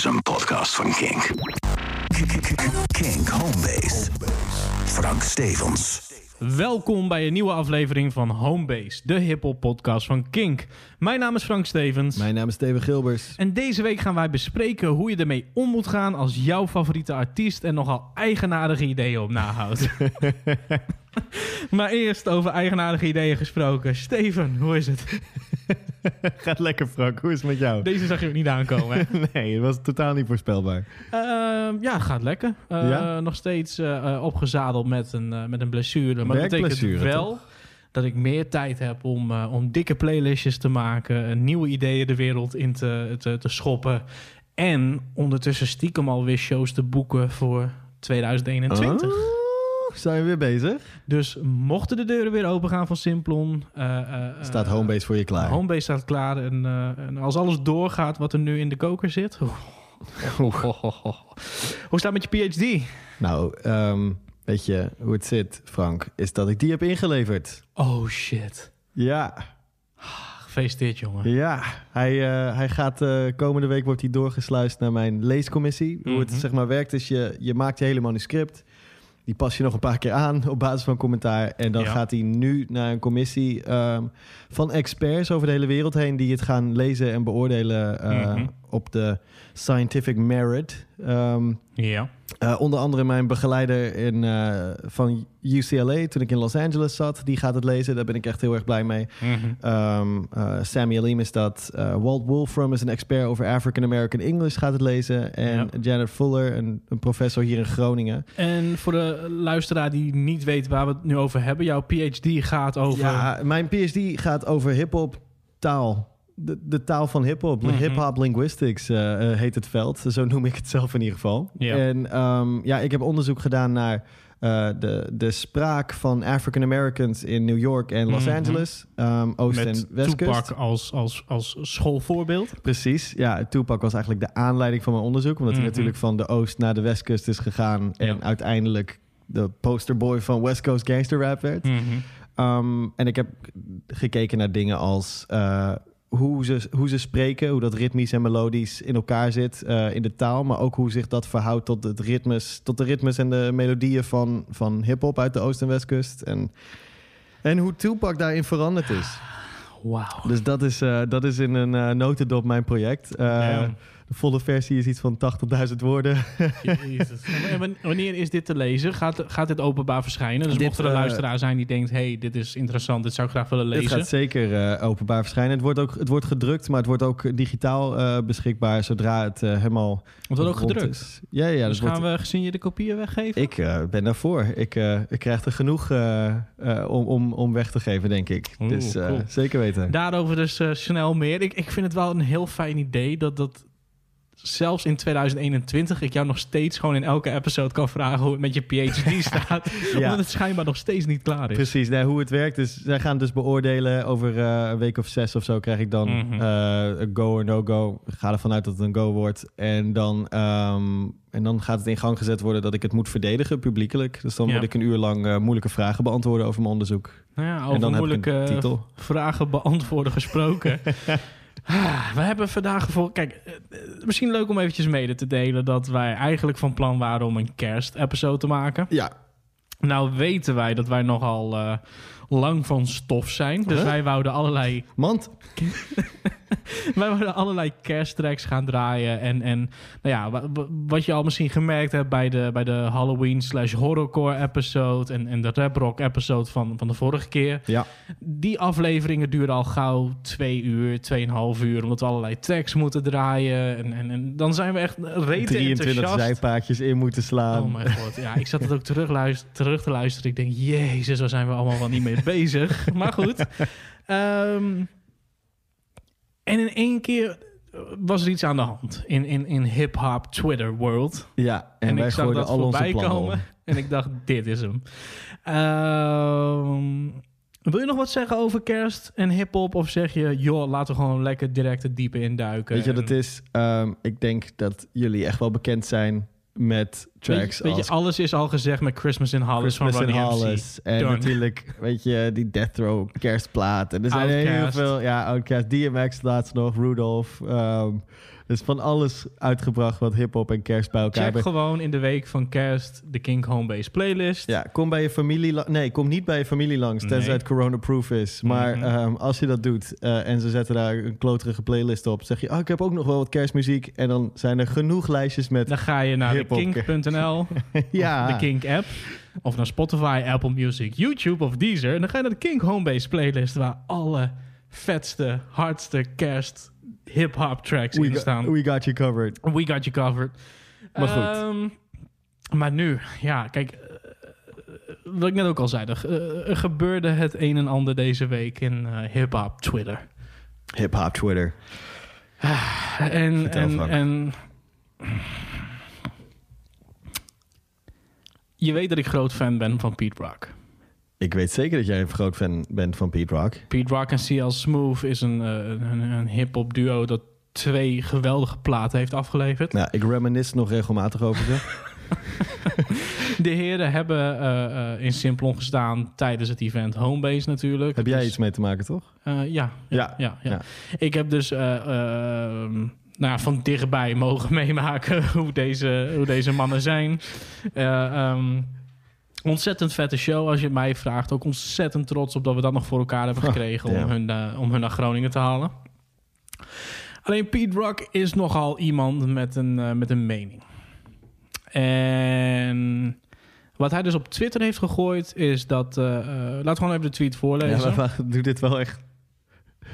is een podcast van Kink. Kink Homebase. Frank Stevens. Welkom bij een nieuwe aflevering van Homebase, de hip-hop podcast van Kink. Mijn naam is Frank Stevens. Mijn naam is Steven Gilbers. En deze week gaan wij bespreken hoe je ermee om moet gaan als jouw favoriete artiest er nogal eigenaardige ideeën op nahoudt. maar eerst over eigenaardige ideeën gesproken. Steven, hoe is het? Gaat lekker, Frank. Hoe is het met jou? Deze zag je ook niet aankomen, hè? nee, het was totaal niet voorspelbaar. Ehm, ja, gaat lekker. Eh, Ja? Nog steeds eh, eh, opgezadeld met een, met een blessure. Maar dat betekent wel dat ik meer tijd heb om, om dikke playlistjes te maken. nieuwe ideeën de wereld in te, te, te schoppen. En ondertussen stiekem alweer shows te boeken voor 2021. Oh, zijn we weer bezig? Dus mochten de deuren weer open gaan van Simplon... eh, eh, eh, Staat Homebase voor je klaar? Homebase staat klaar. En, en als alles doorgaat wat er nu in de koker zit... Hoe staat het met je PhD? Nou, ehm, weet je hoe het zit, Frank? Is dat ik die heb ingeleverd. Oh shit. Ja, Gefeliciteerd, jongen. ja. Hij, hij gaat komende week wordt hij doorgesluist naar mijn leescommissie. Hoe het Mhm. zeg maar werkt is, je, je maakt je hele manuscript. Die pas je nog een paar keer aan op basis van commentaar. En dan Ja. gaat hij nu naar een commissie ehm, van experts over de hele wereld heen... die het gaan lezen en beoordelen eh, Mhm. Op de scientific merit. Ehm, Ja. eh, onder andere mijn begeleider in, eh, van UCLA toen ik in Los Angeles zat. Die gaat het lezen, daar ben ik echt heel erg blij mee. Ehm eh, Sammy Alim is dat. Eh, Walt Wolfram is een expert over African American English gaat het lezen. En Ja. Janet Fuller, een, een professor hier in Groningen. En voor de luisteraar die niet weet waar we het nu over hebben, jouw PhD gaat over. Ja, mijn PhD gaat over hip-hop taal. De, de taal van hip-hop. Mhm. Hip-hop linguistics eh, eh, heet het veld. Zo noem ik het zelf in ieder geval. Ja. En ehm, ja, ik heb onderzoek gedaan naar eh, de, de spraak van African Americans in New York en Los Mhm. Angeles. ehm, Oost- en Westkust. Tupac als, als, als schoolvoorbeeld. Precies, ja. Tupac was eigenlijk de aanleiding van mijn onderzoek. Omdat Mhm. hij natuurlijk van de Oost naar de Westkust is gegaan. En Ja. uiteindelijk de posterboy van West Coast gangster rap werd. Um, en ik heb gekeken naar dingen als uh, hoe, ze, hoe ze spreken, hoe dat ritmisch en melodisch in elkaar zit uh, in de taal, maar ook hoe zich dat verhoudt tot, het ritmes, tot de ritmes en de melodieën van, van hip-hop uit de Oost- en Westkust. En, en hoe Tupac daarin veranderd is. Wauw. Dus dat is, uh, dat is in een uh, notendop mijn project. Uh. De volle versie is iets van 80.000 woorden. Jezus. En wan- wanneer is dit te lezen? Gaat, gaat dit openbaar verschijnen? Dus Dit, mocht er een eh, luisteraar zijn die denkt... hey, dit is interessant, dit zou ik graag willen Het lezen. gaat zeker uh, openbaar verschijnen. Het wordt ook het wordt gedrukt, maar het wordt ook digitaal uh, beschikbaar zodra het uh, helemaal. Het wordt ook gedrukt. Is. Ja, ja. dus gaan wordt, we gesigneerde kopieën weggeven? Ik ben daarvoor. Ik, ik krijg er genoeg om, om, om weg te geven, denk ik. Oeh, dus cool. zeker weten. Daarover dus snel meer. Ik, ik vind het wel een heel fijn idee dat dat zelfs in 2021 ik jou nog steeds gewoon in elke episode kan vragen hoe het met je PhD staat. Ja. Omdat het schijnbaar nog steeds niet klaar is. Precies, hoe het werkt is, zij gaan dus beoordelen over uh, een week of zes of zo krijg ik dan uh, een go or no go. Ik ga ervan uit dat het een go wordt. En dan, um, en dan gaat het in gang gezet worden dat ik het moet verdedigen publiekelijk. Dus dan Ja. moet ik een uur lang uh, moeilijke vragen beantwoorden over mijn onderzoek. Nou ja, en over dan heb ik moeilijke een titel. vragen beantwoorden gesproken. Ah, we hebben vandaag voor. Kijk, eh, eh, misschien leuk om eventjes mede te delen dat wij eigenlijk van plan waren om een kerstepisode te maken. Ja, Nou weten wij dat wij nogal eh, lang van stof zijn. Dus Huh? wij wouden allerlei want wij wilden allerlei kersttracks gaan draaien. En, en nou ja, wa- wa- wat je al misschien gemerkt hebt bij de, bij de Halloween slash horrorcore episode en, en de rap rock episode van, van de vorige keer. ja, Die afleveringen duren al gauw twee uur, tweeënhalf uur, omdat we allerlei tracks moeten draaien. En, en, en dan zijn we echt rete 23 enthousiast. zijpaadjes in moeten slaan. Oh mijn god, ja, ik zat het ook terug, terug te luisteren. Ik denk, jezus, waar zijn we allemaal wel niet mee bezig. Maar goed. Ehm, en in één keer was er iets aan de hand in, in, in hip-hop Twitter world. ja, en, En, wij ik zag dat al onze om. komen. En ik dacht, dit is hem. Ehm, wil je nog wat zeggen over kerst en hip-hop? Of zeg je, joh, laten we gewoon lekker direct het diepe induiken? Weet je wat En- het is? Ehm, ik denk dat jullie echt wel bekend zijn met tracks Weet je, weet als je, alles is al gezegd met Christmas in Hollis Christmas van in Ronnie. Hollis. En Done. natuurlijk, weet je, die Death Row kerstplaat. En er zijn heel veel, ja, Outcast, DMX laatst nog, Rudolph. ehm, is van alles uitgebracht wat hip-hop en kerst bij elkaar Check gewoon in de week van kerst de King Homebase playlist. Ja, kom bij je familie Nee, kom niet bij je familie langs, tenzij Nee. het corona-proof is. Maar Mhm. ehm, als je dat doet eh, en ze zetten daar een kloterige playlist op, zeg je, oh, ik heb ook nog wel wat kerstmuziek. En dan zijn er genoeg lijstjes met, Dan ga je naar Hip-hop. kink.nl, ja, de Kink app, of naar Spotify, Apple Music, YouTube of Deezer. En dan ga je naar de King Homebase playlist waar alle vetste, hardste kerst hip-hop tracks we, in got, staan. we got you covered. We got you covered. Maar goed. Ehm, maar nu, ja, kijk, eh, wat ik net ook al zei, er, eh, er gebeurde het een en ander deze week in eh, hip-hop Twitter. Hip-hop Twitter. En, Vertel, en, Frank. en je weet dat ik groot fan ben van Pete Rock. Ik weet zeker dat jij een groot fan bent van Pete Rock. Pete Rock en CL Smooth is een, eh, een, een hip-hop duo dat twee geweldige platen heeft afgeleverd. Nou, ik reminisce nog regelmatig over ze. De heren hebben eh, eh, in Simplon gestaan tijdens het event Homebase natuurlijk. Heb jij Dus, iets mee te maken, toch? ja, ja, Ja. ja, ja. Ik heb dus eh, ehm, nou, van dichtbij mogen meemaken hoe deze, hoe deze mannen zijn. Eh, ehm, ontzettend vette show als je het mij vraagt. Ook ontzettend trots op dat we dat nog voor elkaar hebben gekregen om, hun, eh, om hun naar Groningen te halen. Alleen Pete Rock is nogal iemand met een, eh, met een mening. En wat hij dus op Twitter heeft gegooid is dat... laat gewoon even de tweet voorlezen. Ja, maar doe dit wel echt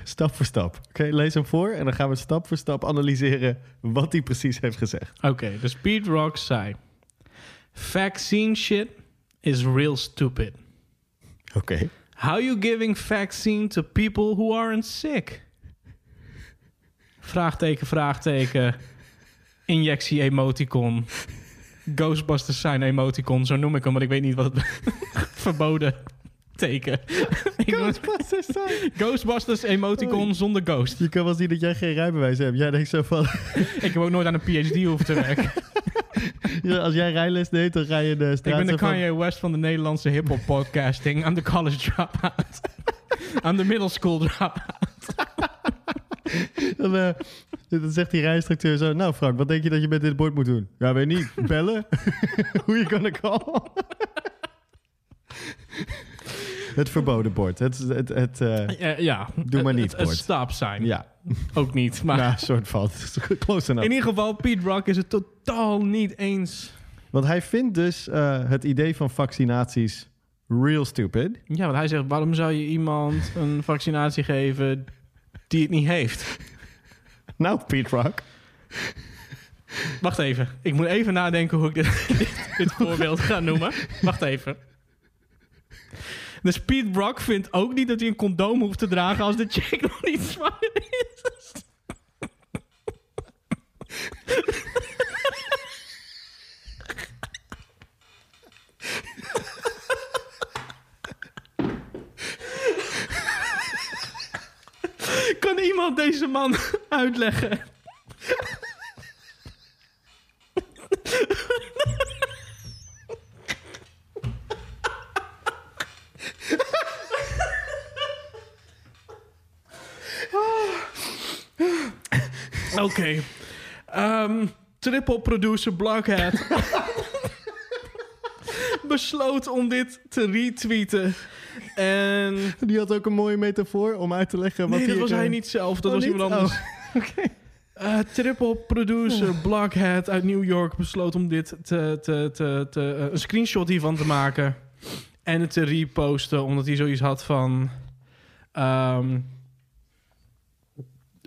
stap voor stap. Oké, lees hem voor en dan gaan we stap voor stap analyseren wat hij precies heeft gezegd. Oké, dus Pete Rock zei... Vaccine shit is real stupid. Oké. How you giving vaccine to people who aren't sick? Vraagteken, vraagteken. Injectie emoticon. Ghostbusters zijn emoticon, zo noem ik hem, want ik weet niet wat het verboden teken. Ik Ghostbusters zijn. Ghostbusters emoticon zonder ghost. Je kan wel zien dat jij geen rijbewijs hebt. Jij denkt zo van, Ik heb ook nooit aan een PhD hoeven te werken. ja, als jij rijles neemt, dan ga je de Ik straat ben de van- Kanye West van de Nederlandse hip-hop podcasting. I'm the college dropout. I'm the middle school dropout. Dan, eh, dan zegt die rijinstructeur zo... Nou Frank, wat denk je dat je met dit bord moet doen? Ja, weet niet. Bellen? Hoe je kan call? Het verboden bord. Het, het, het, eh, Ja. Doe maar niet, Het, stop sign. ja, Ook niet. Maar nou, soort van. Close enough. in ieder geval, Pete Rock is het totaal niet eens. Want hij vindt dus eh, het idee van vaccinaties real stupid. Ja, want hij zegt, waarom zou je iemand een vaccinatie geven die het niet heeft? Nou, Pete Rock. Wacht even. Ik moet even nadenken hoe ik dit, dit, dit voorbeeld ga noemen. Wacht even. Dus Pete Rock vindt ook niet dat hij een condoom hoeft te dragen als de chick nog niet zwanger is. Kan iemand deze man uitleggen? Oké. Ehm, triple producer Blockhead besloot om dit te retweeten. En Die had ook een mooie metafoor om uit te leggen wat nee, dat was eh, hij niet zelf. Dat Oh, was niet? iemand anders. Eh, triple producer Blockhead uit New York besloot om dit te, te, te, te, eh, een screenshot hiervan te maken en het te reposten, omdat hij zoiets had van. ehm,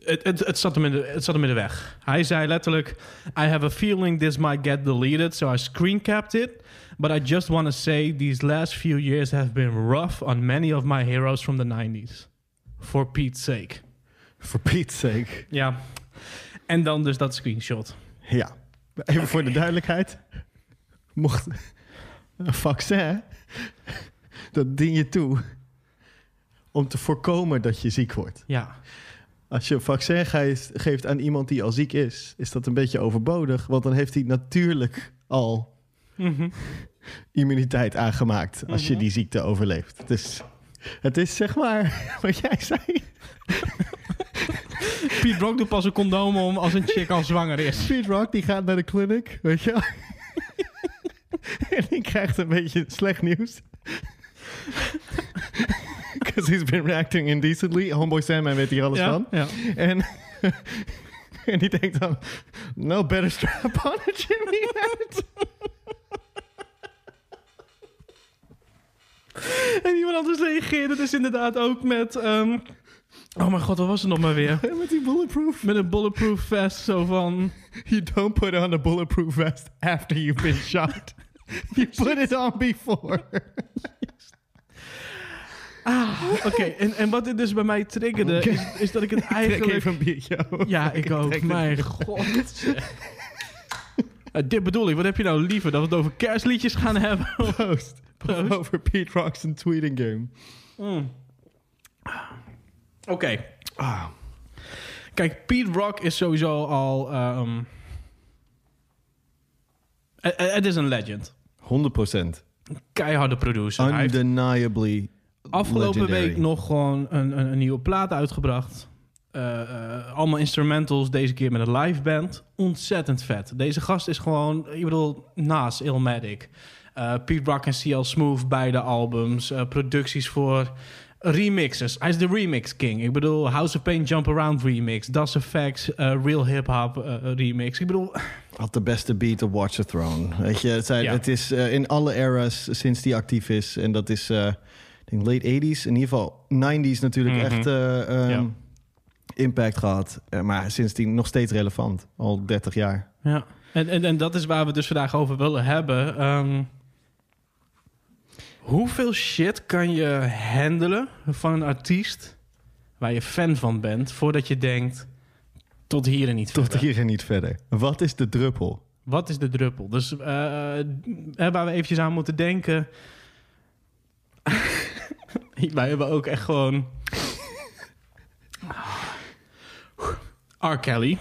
het, het, het, zat hem in de, het zat hem in de weg. Hij zei letterlijk: I have a feeling this might get deleted, so I screencapped it. But I just want to say these last few years have been rough on many of my heroes from the 90s. For Pete's sake. For Pete's sake. Ja. En dan dus dat screenshot. Ja. Even voor de duidelijkheid. Mocht een vaccin, dat dien je toe om te voorkomen dat je ziek wordt. Ja. Als je een vaccin geeft, aan iemand die al ziek is, is dat een beetje overbodig. Want dan heeft hij natuurlijk al Mhm. immuniteit aangemaakt als je Mhm. die ziekte overleeft. Dus het is zeg maar wat jij zei. Pete Rock doet pas een condoom om als een chick al zwanger is. Pete Rock die gaat naar de clinic, weet je wel. en die krijgt een beetje slecht nieuws. Because he's been reacting indecently. Homeboy Sandman weet hier alles Ja, van. ja. En, en die denkt dan... No better strap on a Jimmy hat. En iemand anders reageerde dus inderdaad ook met... ehm, oh mijn god, wat was het nog maar weer? Met die bulletproof. Met een bulletproof vest, zo van... You don't put on a bulletproof vest after you've been shot. You put it on before. Oké, en, en wat dit dus bij mij triggerde, is, is dat ik het eigenlijk... even een biertje over. Ja, ik ook. Mijn god. Eh, dit bedoel ik. Wat heb je nou liever? Dat we het over kerstliedjes gaan hebben? Proost. Proost. Over Pete Rock's tweeting game. Mm. Oké. Ah. Kijk, Pete Rock is sowieso al... ehm, eh, eh, Het is een legend. 100%. Keiharde producer. Undeniably afgelopen legendary. week nog gewoon een, een, een nieuwe plaat uitgebracht. Eh, eh, allemaal instrumentals, deze keer met een live band. Ontzettend vet. Deze gast is gewoon, ik bedoel, naast Illmatic. Eh Pete Rock en CL Smooth, beide albums. producties voor remixes. Hij is de remix king. Ik bedoel, House of Pain Jump Around remix. Das Effects, Real Hip Hop remix. Ik bedoel, Had de beste beat op Watch the Throne. Weet je, het, zijn, Ja. het is in alle eras sinds die actief is. En dat is, denk, late 80s. In ieder geval 90s natuurlijk Mhm. echt eh, ehm, Ja. impact gehad. Eh, maar sindsdien nog steeds relevant. Al 30 jaar. Ja, en, en, en dat is waar we dus vandaag over willen hebben. Ehm, hoeveel shit kan je handelen van een artiest waar je fan van bent, voordat je denkt, tot hier en niet Tot verder. hier en niet verder. Wat is de druppel? Wat is de druppel? Dus eh, eh, waar we eventjes aan moeten denken... Wij hebben ook echt gewoon... R. Kelly.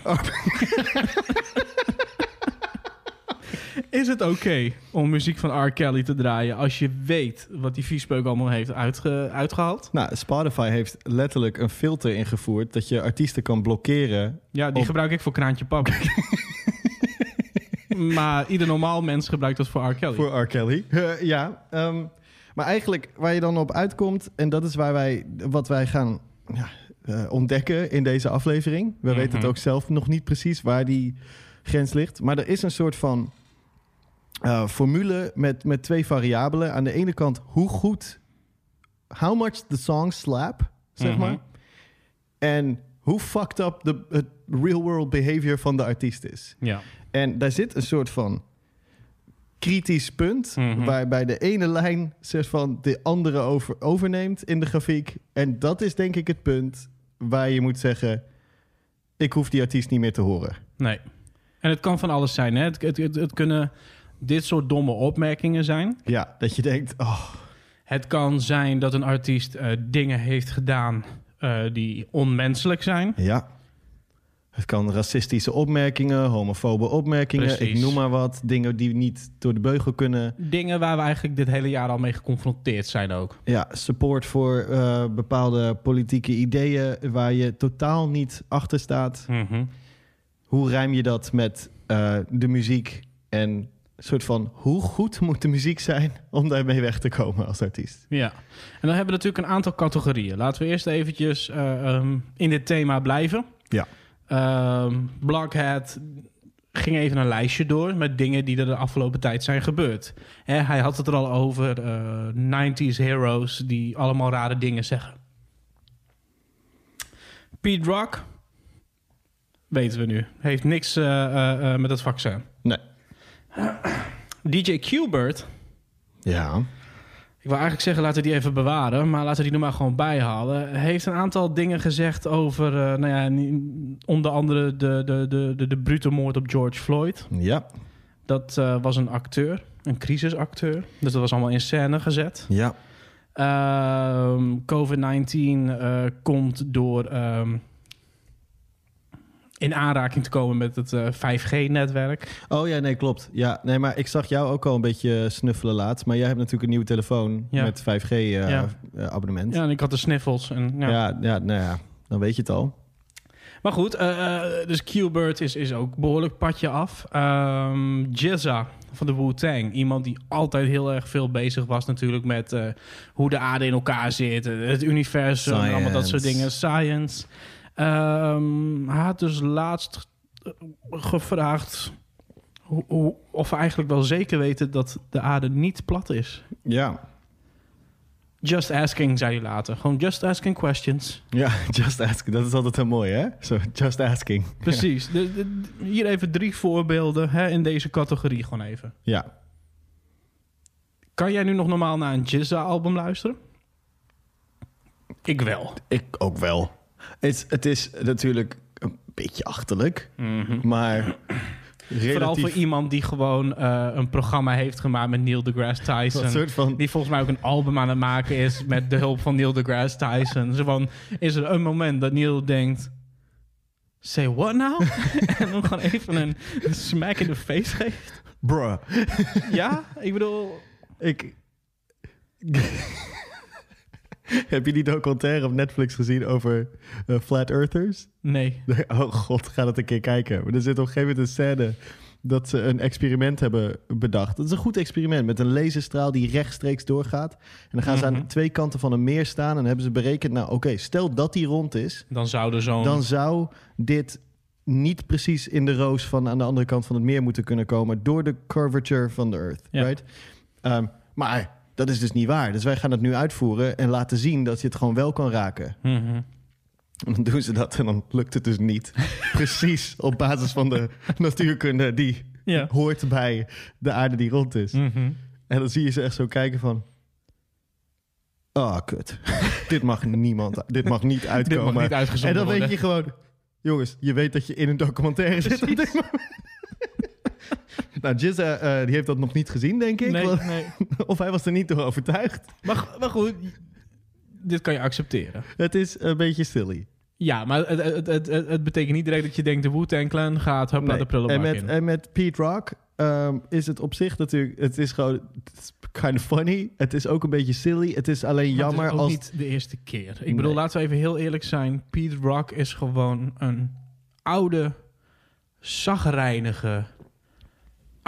Is het oké om muziek van R. Kelly te draaien als je weet wat die viespeuk allemaal heeft uitge- uitgehaald? Nou, Spotify heeft letterlijk een filter ingevoerd... dat je artiesten kan blokkeren. Ja, die Op- gebruik ik voor Kraantje Pap. maar ieder normaal mens gebruikt dat voor R. Kelly. Voor R. Kelly. Eh, ja, ehm, maar eigenlijk waar je dan op uitkomt... en dat is waar wij, wat wij gaan ja, eh, ontdekken in deze aflevering. We weten het Mhm. ook zelf nog niet precies waar die grens ligt. Maar er is een soort van eh, formule met, met twee variabelen. Aan de ene kant hoe goed... How much the song slap, zeg Mhm. maar. En hoe fucked up de, het real world behavior van de artiest is. Ja. En daar zit een soort van kritisch punt... Mhm. waarbij de ene lijn soort van de andere over, overneemt in de grafiek. En dat is denk ik het punt waar je moet zeggen... ik hoef die artiest niet meer te horen. Nee. En het kan van alles zijn. Hè? Het, het, het, het kunnen dit soort domme opmerkingen zijn. Ja, dat je denkt... Oh, Het kan zijn dat een artiest eh, dingen heeft gedaan eh, die onmenselijk zijn. ja. Het kan racistische opmerkingen, homofobe opmerkingen... ik noem maar wat. Dingen die niet door de beugel kunnen. Dingen waar we eigenlijk dit hele jaar al mee geconfronteerd zijn ook. Ja, support voor eh, bepaalde politieke ideeën... waar je totaal niet achter staat. hoe rijm je dat met eh, de muziek en een soort van hoe goed moet de muziek zijn om daarmee weg te komen als artiest? Ja. En dan hebben we natuurlijk een aantal categorieën. Laten we eerst eventjes eh, ehm, in dit thema blijven. Ja. Ehm, Blockhead ging even een lijstje door met dingen die er de afgelopen tijd zijn gebeurd. Hij had het er al over, eh 90s heroes die allemaal rare dingen zeggen. Pete Rock, weten we nu, heeft niks eh, eh, eh, met het vaccin. Nee. DJ Qbert, Ja. Ik wil eigenlijk zeggen, laten we die even bewaren. Maar laten we die er maar gewoon bijhalen. Hij heeft een aantal dingen gezegd over, eh, nou ja, onder andere de, de, de, de, de brute moord op George Floyd. Ja. Dat eh, was een acteur, een crisisacteur. Dus dat was allemaal in scène gezet. Ja. Ehm, COVID-19 eh, komt door ehm, in aanraking te komen met het eh, 5G-netwerk. Oh ja, nee, klopt. Ja, nee, maar ik zag jou ook al een beetje snuffelen laatst. Maar jij hebt natuurlijk een nieuwe telefoon Ja. met 5G eh, Ja. eh. Ja, en ik had de sniffels. En, ja. Ja. ja, nou ja, dan weet je het al. Maar goed, eh, eh, dus Q-Bird is, is ook behoorlijk padje af. Jizza van de Wu-Tang. Iemand die altijd heel erg veel bezig was natuurlijk met eh, hoe de aarde in elkaar zit. eh, Het universum, en allemaal dat soort dingen. Science. Ehm, hij had dus laatst eh, gevraagd of we eigenlijk wel zeker weten dat de aarde niet plat is. Ja. Just asking, zei hij later. Gewoon just asking questions. Ja, just asking. Dat is altijd heel mooi, hè? Zo, just asking. Precies. De, de- de- hier even drie voorbeelden hè, in deze categorie gewoon even. Ja. Kan jij nu nog normaal naar een Jizza-album luisteren? Ik wel. Ik ook wel. Het, het is natuurlijk een beetje achterlijk, maar relatief... Vooral voor iemand die gewoon eh, een programma heeft gemaakt met Neil deGrasse Tyson. Wat soort van... Die volgens mij ook een album aan het maken is met de hulp van Neil deGrasse Tyson. Zo van, is er een moment dat Neil denkt... Say what now? en dan gewoon even een, een smack in de face geeft. Bruh. Ja, ik bedoel... Ik... Heb je die documentaire op Netflix gezien over eh, Flat Earthers? Nee. Oh god, ga dat een keer kijken. Maar er zit op een gegeven moment een scène dat ze een experiment hebben bedacht. Dat is een goed experiment met een laserstraal die rechtstreeks doorgaat. En dan gaan ze Mhm. aan twee kanten van een meer staan en dan hebben ze berekend... nou oké, stel dat die rond is, Dan zou er zo'n... dan zou dit niet precies in de roos van aan de andere kant van het meer moeten kunnen komen... door de curvature van de Earth, Ja. right? Ehm, maar dat is dus niet waar. Dus wij gaan het nu uitvoeren en laten zien dat je het gewoon wel kan raken. Mhm. En dan doen ze dat en dan lukt het dus niet. Precies op basis van de natuurkunde die Ja. hoort bij de aarde die rond is. Mhm. En dan zie je ze echt zo kijken van... Oh, kut. dit mag niemand... Dit mag niet uitkomen. Dit mag niet en dan weet je gewoon... Jongens, je weet dat je in een documentaire zit op dit moment. Nou, Jizza, eh, die heeft dat nog niet gezien, denk ik. Nee, Want- nee. Of hij was er niet door overtuigd. Maar, maar goed, dit kan je accepteren. Het is een beetje silly. Ja, maar het, het, het, het, het betekent niet direct dat je denkt... de Wu-Tang Clan gaat hup naar de prullenbak en, met, in. en met Pete Rock ehm, is het op zich natuurlijk... Het is gewoon het is kind of funny. Het is ook een beetje silly. Het is alleen Maar het jammer is ook als... niet de eerste keer. Ik bedoel, laten we even heel eerlijk zijn. Pete Rock is gewoon een oude, zagrijnige,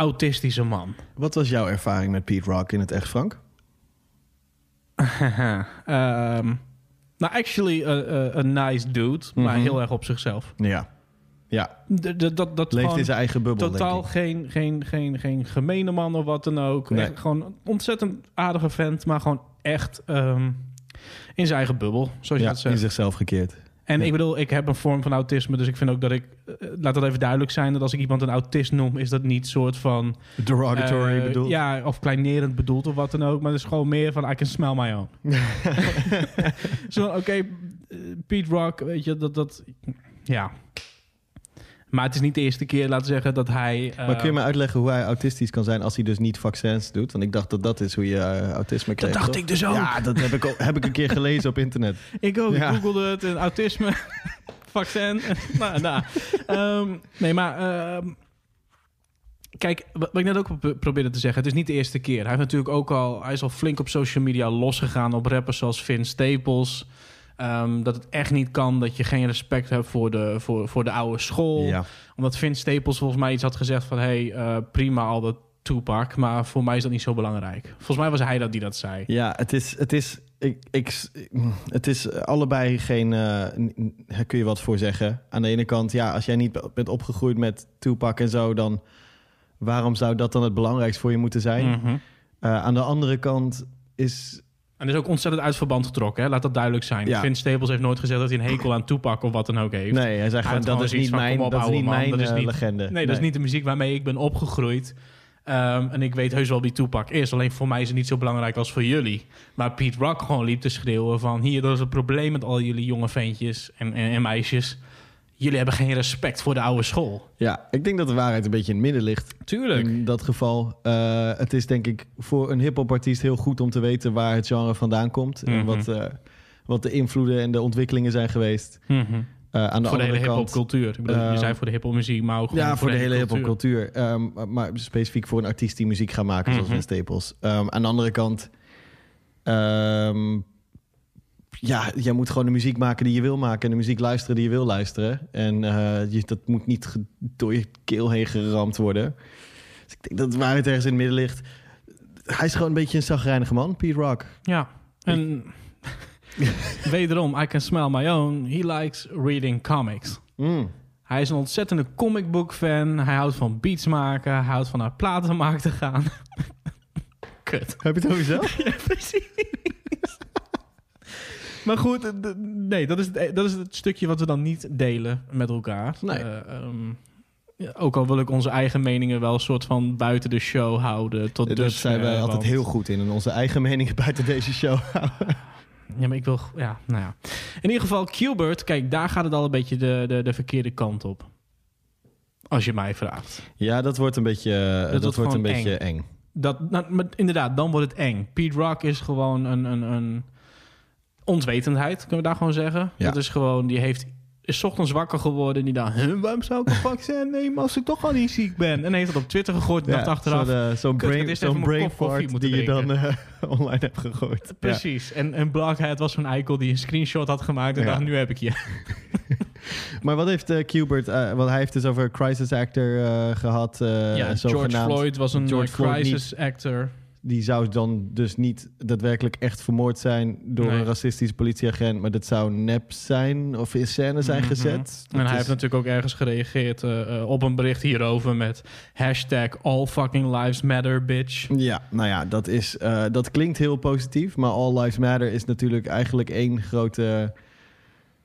autistische man. Wat was jouw ervaring met Pete Rock in het echt, Frank? Ehm, nou, actually, een nice dude, maar Mhm. heel erg op zichzelf. Ja. Ja, dat, dat leeft in zijn eigen bubbel, totaal geen, geen, geen, geen gemene man of wat dan ook. Nee. Echt gewoon een ontzettend aardige vent, maar gewoon echt ehm, in zijn eigen bubbel, zoals je dat in zegt. zichzelf gekeerd. En ik bedoel, ik heb een vorm van autisme, dus ik vind ook dat ik, eh, laat dat even duidelijk zijn, dat als ik iemand een autist noem, is dat niet soort van, Derogatory eh, bedoeld. ja, of kleinerend bedoeld of wat dan ook, maar het is gewoon meer van, I can smell my own. Zo, oké, eh, Pete Rock, weet je, dat, dat, ja. Maar het is niet de eerste keer, laten we zeggen, dat hij... Maar kun je eh, me uitleggen hoe hij autistisch kan zijn als hij dus niet vaccins doet? Want ik dacht dat dat is hoe je eh, autisme krijgt. dacht toch? ik dus ook. Ja, dat heb ik, heb ik een keer gelezen op internet. Ik ook. Ja. Ik googelde het. En autisme, vaccin. nou, nou. Ehm, nee, maar... ehm, kijk, wat ik net ook pro- probeerde te zeggen. Het is niet de eerste keer. Hij, heeft natuurlijk ook al, hij is al flink op social media losgegaan op rappers zoals Vince Staples. Ehm, dat het echt niet kan dat je geen respect hebt voor de, voor, voor de oude school. Ja. Omdat Vince Staples volgens mij iets had gezegd van... hey, eh, prima al dat Tupac, maar voor mij is dat niet zo belangrijk. Volgens mij was hij dat die dat zei. Ja, het is, het is, ik, ik, het is allebei geen, daar kun je wat voor zeggen. Aan de ene kant, ja, als jij niet bent opgegroeid met Tupac en zo, dan waarom zou dat dan het belangrijkste voor je moeten zijn? Mhm. Eh, aan de andere kant is, En is ook ontzettend uit verband getrokken, hè? laat dat duidelijk zijn. Ja. Vince Staples heeft nooit gezegd dat hij een hekel aan Tupac of wat dan ook heeft. nee, hij zei gewoon, dat is niet mijn, dat is niet man, mijn dat is eh, niet- legende. Nee, dat is niet de muziek waarmee ik ben opgegroeid. Ehm, en ik weet heus wel wie Tupac is. Alleen voor mij is het niet zo belangrijk als voor jullie. Maar Pete Rock gewoon liep te schreeuwen van... hier, dat is het probleem met al jullie jonge ventjes en, en, en meisjes. Jullie hebben geen respect voor de oude school. Ja, ik denk dat de waarheid een beetje in het midden ligt. Tuurlijk. In dat geval. Eh, het is denk ik voor een hip-hop artiest heel goed om te weten waar het genre vandaan komt. En Mhm. wat, eh, wat de invloeden en de ontwikkelingen zijn geweest. Mhm. Eh, aan de Voor de hele hip-hop cultuur. Ik bedoel, je zei voor de hip-hop muziek, maar ook Ja, voor de hele hip-hop cultuur. Ehm, maar- specifiek voor een artiest die muziek gaat maken, zoals Mhm. Vince Staples. Ehm, aan de andere kant. ehm, ja, jij moet gewoon de muziek maken die je wil maken... en de muziek luisteren die je wil luisteren. En eh, je, dat moet niet door je keel heen geramd worden. Dus ik denk dat de waarheid ergens in het midden ligt. Hij is gewoon een beetje een zagrijnige man, Pete Rock. Ja, en wederom, I can smell my own. He likes reading comics. Mm. Hij is een ontzettende comic book fan. Hij houdt van beats maken. Hij houdt van naar platenmaak te gaan. Kut. Heb je het over jezelf? Ja, precies. Maar goed, nee, dat is, het, dat is het stukje wat we dan niet delen met elkaar. Nee. Eh, ehm, ja, ook al wil ik onze eigen meningen wel een soort van buiten de show houden. Tot dus zijn wij altijd heel goed in. En onze eigen meningen buiten deze show houden. Ja, maar ik wil... Ja, nou ja. In ieder geval, Qbert, kijk, daar gaat het al een beetje de, de, de verkeerde kant op. Als je mij vraagt. Ja, dat wordt een beetje, eh, dat wordt een gewoon beetje eng. Dat, nou, maar inderdaad, dan wordt het eng. Pete Rock is gewoon een, een, een ontwetendheid, kunnen we daar gewoon zeggen. Ja. Dat is gewoon, die heeft is ochtends wakker geworden en die dacht, "Huh, waarom zou ik een vaccin nemen als ik toch al niet ziek ben? En heeft dat op Twitter gegooid en dacht achteraf, Zo'n eh, "Kut, ik had brain, fart moeten die je dan drinken." eh, online hebt gegooid. Ja. Precies. En, en Blockhead was zo'n eikel die een screenshot had gemaakt en Ja. dacht, nu heb ik je. Maar wat heeft eh Qbert... eh, want hij heeft dus over crisis actor eh, gehad. eh, ja, George. Floyd was een George eh, Floyd crisis actor. Die zou dan dus niet daadwerkelijk echt vermoord zijn... door Nee. een racistische politieagent. Maar dat zou nep zijn of in scène zijn Mhm. gezet. En hij is- heeft natuurlijk ook ergens gereageerd eh, eh, op een bericht hierover met hashtag all fucking lives matter, bitch. Ja, nou ja, dat, is, eh, dat klinkt heel positief. Maar All Lives Matter is natuurlijk eigenlijk één grote...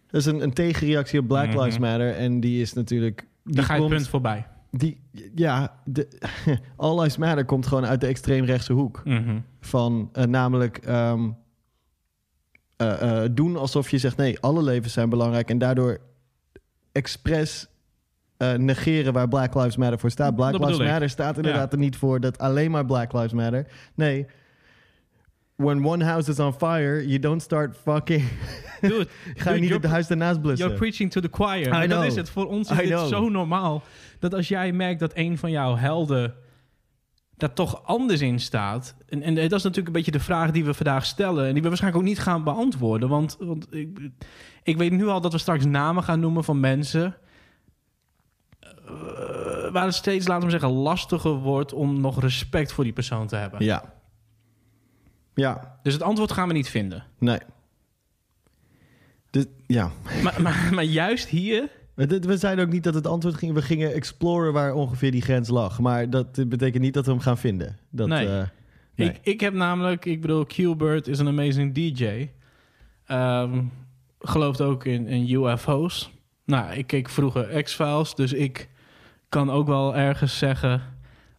Dat is een, een tegenreactie op Black Mhm. Lives Matter. En die is natuurlijk... Die Daar ga je komt- punt voorbij. Die, ja, de, All Lives Matter komt gewoon uit de extreemrechtse hoek. Mhm. Van eh, namelijk ehm, eh, eh, doen alsof je zegt... nee, alle levens zijn belangrijk. En daardoor expres negeren waar Black Lives Matter voor staat. Black Lives ik. Matter staat inderdaad er niet voor... dat alleen maar Black Lives Matter. Nee, when one house is on fire... you don't start fucking... Dude, Ga je niet het huis daarnaast blussen. You're preaching to the choir. I dat know. is het. Voor ons is I dit know. zo normaal. Dat als jij merkt dat een van jouw helden daar toch anders in staat. En, en dat is natuurlijk een beetje de vraag die we vandaag stellen. En die we waarschijnlijk ook niet gaan beantwoorden. Want, want ik, ik weet nu al dat we straks namen gaan noemen van mensen. eh, waar het steeds, laten we zeggen, lastiger wordt om nog respect voor die persoon te hebben. Ja. Ja, Dus het antwoord gaan we niet vinden. nee. Dus, ja. Maar, maar, maar juist hier We, we zeiden ook niet dat het antwoord ging. We gingen exploren waar ongeveer die grens lag. Maar dat betekent niet dat we hem gaan vinden. Dat, Nee. eh, nee. Ik, ik heb namelijk, ik bedoel, Qbert is een amazing DJ. Ehm gelooft ook in, in UFO's. Nou, ik keek vroeger X-Files, dus ik kan ook wel ergens zeggen...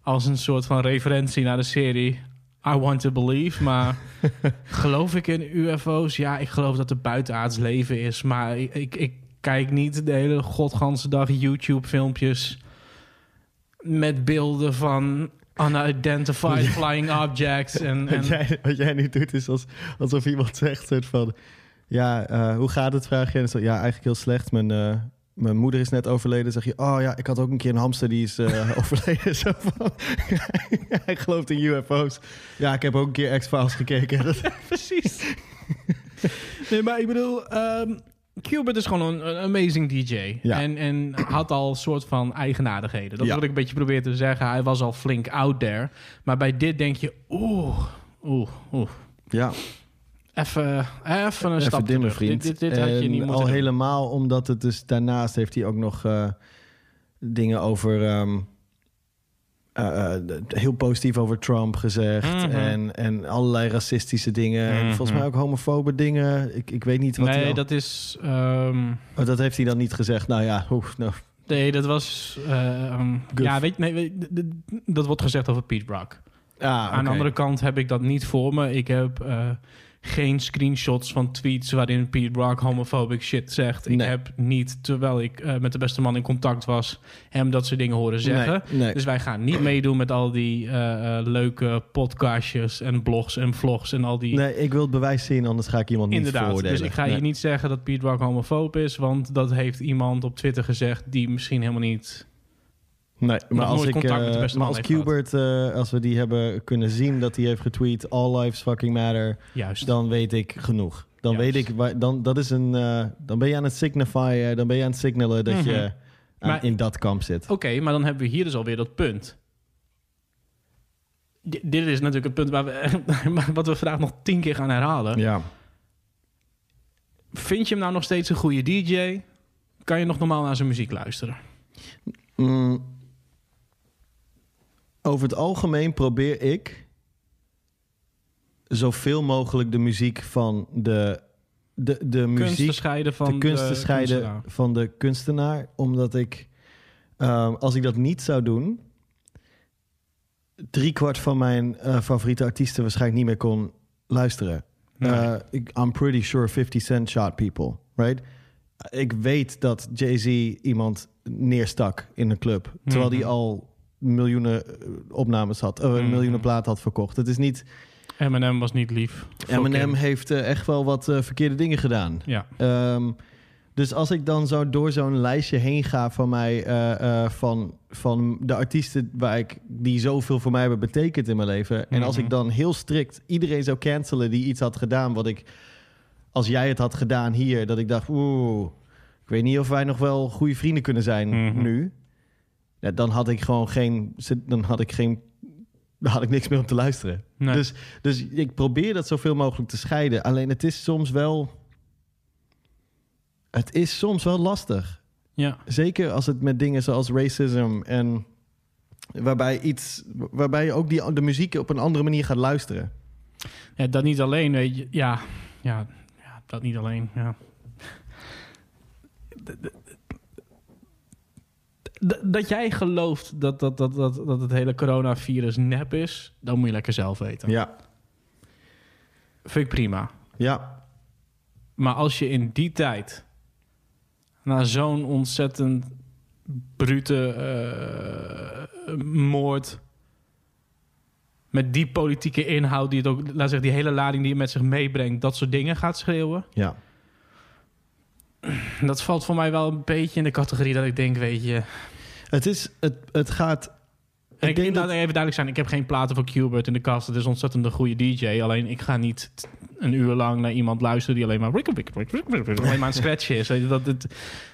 als een soort van referentie naar de serie... I want to believe, maar geloof ik in UFO's? Ja, ik geloof dat er buitenaards leven is, maar ik, ik, ik kijk niet de hele godganse dag YouTube-filmpjes met beelden van unidentified flying objects. En, en Wat, jij, wat jij nu doet is als, alsof iemand zegt soort van... Ja, eh, hoe gaat het? Vraag je. En zo, ja, eigenlijk heel slecht. Mijn, eh, mijn moeder is net overleden. zeg je, oh ja, ik had ook een keer een hamster die is eh, overleden. Zo van, hij gelooft in UFO's. Ja, ik heb ook een keer X-Files gekeken. Precies. nee, maar ik bedoel, ehm Qbert is gewoon een, een amazing DJ. Ja. En, en had al een soort van eigenaardigheden. Dat Ja. ik een beetje probeer te zeggen. Hij was al flink out there. Maar bij dit denk je, oeh, oeh, oeh. ja, Even, even een stap dimmen, terug. vriend. Dit, dit, dit had je niet moeten al doen. helemaal omdat het dus daarnaast heeft hij ook nog eh, dingen over... ehm, eh, eh, heel positief over Trump gezegd. Mhm. en, en allerlei racistische dingen. En Mhm. volgens mij ook homofobe dingen. Ik, ik weet niet wat hij Nee, al- dat is... ehm, Oh, dat heeft hij dan niet gezegd. Nou ja, oef, nou, nee, dat was... ehm, ja, weet je, nee, weet- dat wordt gezegd over Pete Brock. ah, Aan de andere kant heb ik dat niet voor me. Ik heb geen screenshots van tweets waarin Pete Rock homophobic shit zegt. Ik Nee. heb niet, terwijl ik eh, met de beste man in contact was, hem dat soort dingen horen zeggen. Nee, nee. Dus wij gaan niet meedoen met al die eh, eh, leuke podcastjes en blogs en vlogs en al die... nee, ik wil het bewijs zien, anders ga ik iemand niet Inderdaad, veroordelen. dus ik ga hier niet zeggen dat Pete Rock homofoob is, want dat heeft iemand op Twitter gezegd die misschien helemaal niet... Nee, maar als ik met beste maar als. Qbert, eh, als we die hebben kunnen zien dat hij heeft getweet, all lives fucking matter, Juist. dan weet ik genoeg. Dan Juist. weet ik, dan, dat is een, eh, dan ben je aan het signifyen, dan ben je aan het signalen dat je aan- Mhm. Maar- in dat kamp zit. Oké, maar dan hebben we hier dus alweer dat punt. D- dit is natuurlijk het punt waar we, wat we vandaag nog tien keer gaan herhalen. Ja. Vind je hem nou nog steeds een goede DJ? Kan je nog normaal naar zijn muziek luisteren? Mm. Over het algemeen probeer ik zoveel mogelijk de muziek van de, de, de Kunst te muziek scheiden van de kunst te scheiden kunstenaar. van de kunstenaar. Omdat ik, ehm, als ik dat niet zou doen, driekwart van mijn eh, favoriete artiesten waarschijnlijk niet meer kon luisteren. Nee. Eh, ik, I'm pretty sure 50 Cent shot people, right? Ik weet dat Jay-Z iemand neerstak in een club, terwijl Mhm. die al miljoenen eh, opnames had, Mhm. miljoenen platen had verkocht. Het is niet. Eminem was niet lief. Eminem heeft eh, echt wel wat verkeerde dingen gedaan. Ja. Ehm, dus als ik dan zo door zo'n lijstje heen ga van mij, van, van de artiesten waar ik, die zoveel voor mij hebben betekend in mijn leven. En als Mhm. ik dan heel strikt iedereen zou cancelen die iets had gedaan, wat ik, als jij het had gedaan hier, dat ik dacht, oeh, ik weet niet of wij nog wel goede vrienden kunnen zijn Mhm. nu. Ja, dan had ik gewoon geen, dan had ik geen, dan had ik niks meer om te luisteren. Nee. Dus, dus ik probeer dat zoveel mogelijk te scheiden. Alleen het is soms wel. Het is soms wel lastig. ja. Zeker als het met dingen zoals racism en waarbij iets, waarbij je ook die, de muziek op een andere manier gaat luisteren. ja, dat niet alleen, weet je. Ja, ja, ja dat niet alleen, ja. Dat jij gelooft dat, dat, dat, dat, dat het hele coronavirus nep is, dan moet je lekker zelf weten. Ja, Vind ik prima. ja, Maar als je in die tijd na zo'n ontzettend brute eh, moord met die politieke inhoud die het ook, laat zeggen, die hele lading die het met zich meebrengt, dat soort dingen gaat schreeuwen. ja. Dat valt voor mij wel een beetje in de categorie dat ik denk, weet je. Het is, het, het gaat. En ik denk denk dat- even duidelijk zijn, ik heb geen platen van Qbert in de kast. Het is ontzettend een goede DJ. Alleen ik ga niet een uur lang naar iemand luisteren die alleen maar alleen maar aan het scratchen is. Dat, het,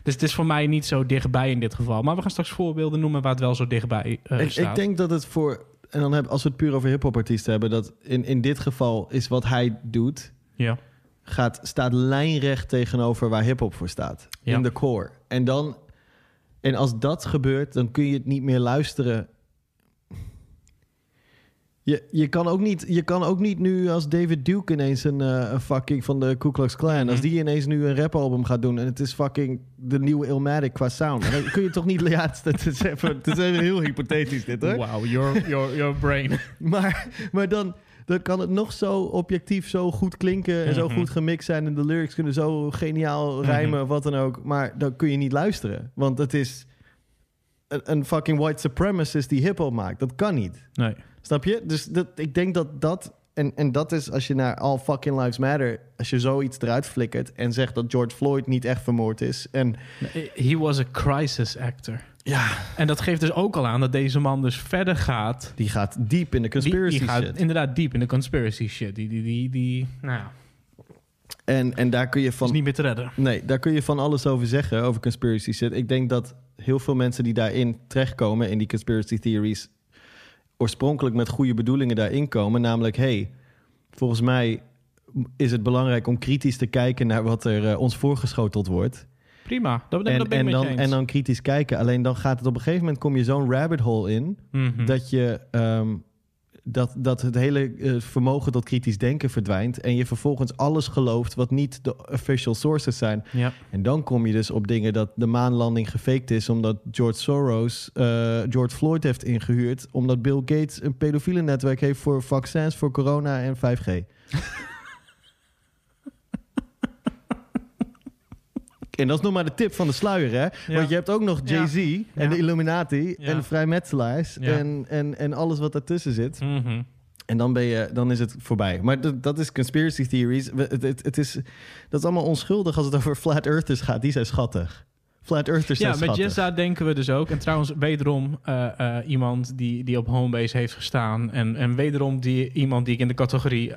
dus het is voor mij niet zo dichtbij in dit geval. Maar we gaan straks voorbeelden noemen waar het wel zo dichtbij eh, ik, staat. ik denk dat het voor. En dan heb, als we het puur over hip-hop artiesten hebben, dat in, in dit geval is wat hij doet. Ja. Gaat, staat lijnrecht tegenover waar hip-hop voor staat. Ja. In de core. En dan. En als dat gebeurt, dan kun je het niet meer luisteren. Je, je, kan ook niet, je kan ook niet nu als David Duke ineens een, een fucking van de Ku Klux Klan... als Mhm. die ineens nu een rapalbum gaat doen... en het is fucking de nieuwe Illmatic qua sound. Dan kun je toch niet... Ja, het is, het is even, het is even heel hypothetisch dit, hoor. Wow, your, your, your brain. Maar, maar dan, dan kan het nog zo objectief zo goed klinken en zo Mhm. goed gemixt zijn. En de lyrics kunnen zo geniaal rijmen of wat dan ook. Maar dan kun je niet luisteren. Want het is een, een fucking white supremacist die hip-hop maakt. Dat kan niet. Nee. Snap je? Dus dat, ik denk dat dat. En, en dat is als je naar All Fucking Lives Matter. Als je zoiets eruit flikkert. en zegt dat George Floyd niet echt vermoord is. En He was a crisis actor. Ja, En dat geeft dus ook al aan dat deze man dus verder gaat. die gaat diep in de conspiracy die, die gaat shit. inderdaad diep in de conspiracy shit. Die, die, die, die nou ja, En, en daar kun je van. is niet meer te redden. Nee, daar kun je van alles over zeggen, over conspiracy shit. Ik denk dat heel veel mensen die daarin terechtkomen, in die conspiracy theories, oorspronkelijk met goede bedoelingen daarin komen. Namelijk, hey, volgens mij is het belangrijk om kritisch te kijken naar wat er eh, ons voorgeschoteld wordt. Prima, dat, En, ben ik en, met je dan, eens. en dan kritisch kijken. Alleen dan gaat het op een gegeven moment, kom je zo'n rabbit hole in, Mhm. dat je... ehm, dat, dat het hele eh, vermogen tot kritisch denken verdwijnt. En je vervolgens alles gelooft wat niet de official sources zijn. Ja. En dan kom je dus op dingen dat de maanlanding gefaked is... omdat George Soros eh, George Floyd heeft ingehuurd... omdat Bill Gates een pedofiele netwerk heeft voor vaccins voor corona en 5G. en dat is nog maar de tip van de sluier, hè? Want je hebt ook nog Jay-Z en de Illuminati... En de vrijmetselaars en, en, en alles wat daartussen zit. Mhm. En dan, ben je, dan is het voorbij. Maar dat, is conspiracy theories. Het, het, het is, dat is allemaal onschuldig als het over flat earthers gaat. Die zijn schattig. Flat earthers zijn Ja, met. Jessa denken we dus ook. En trouwens, wederom eh, eh, iemand die, die op Homebase heeft gestaan. En, en wederom die, iemand die ik in de categorie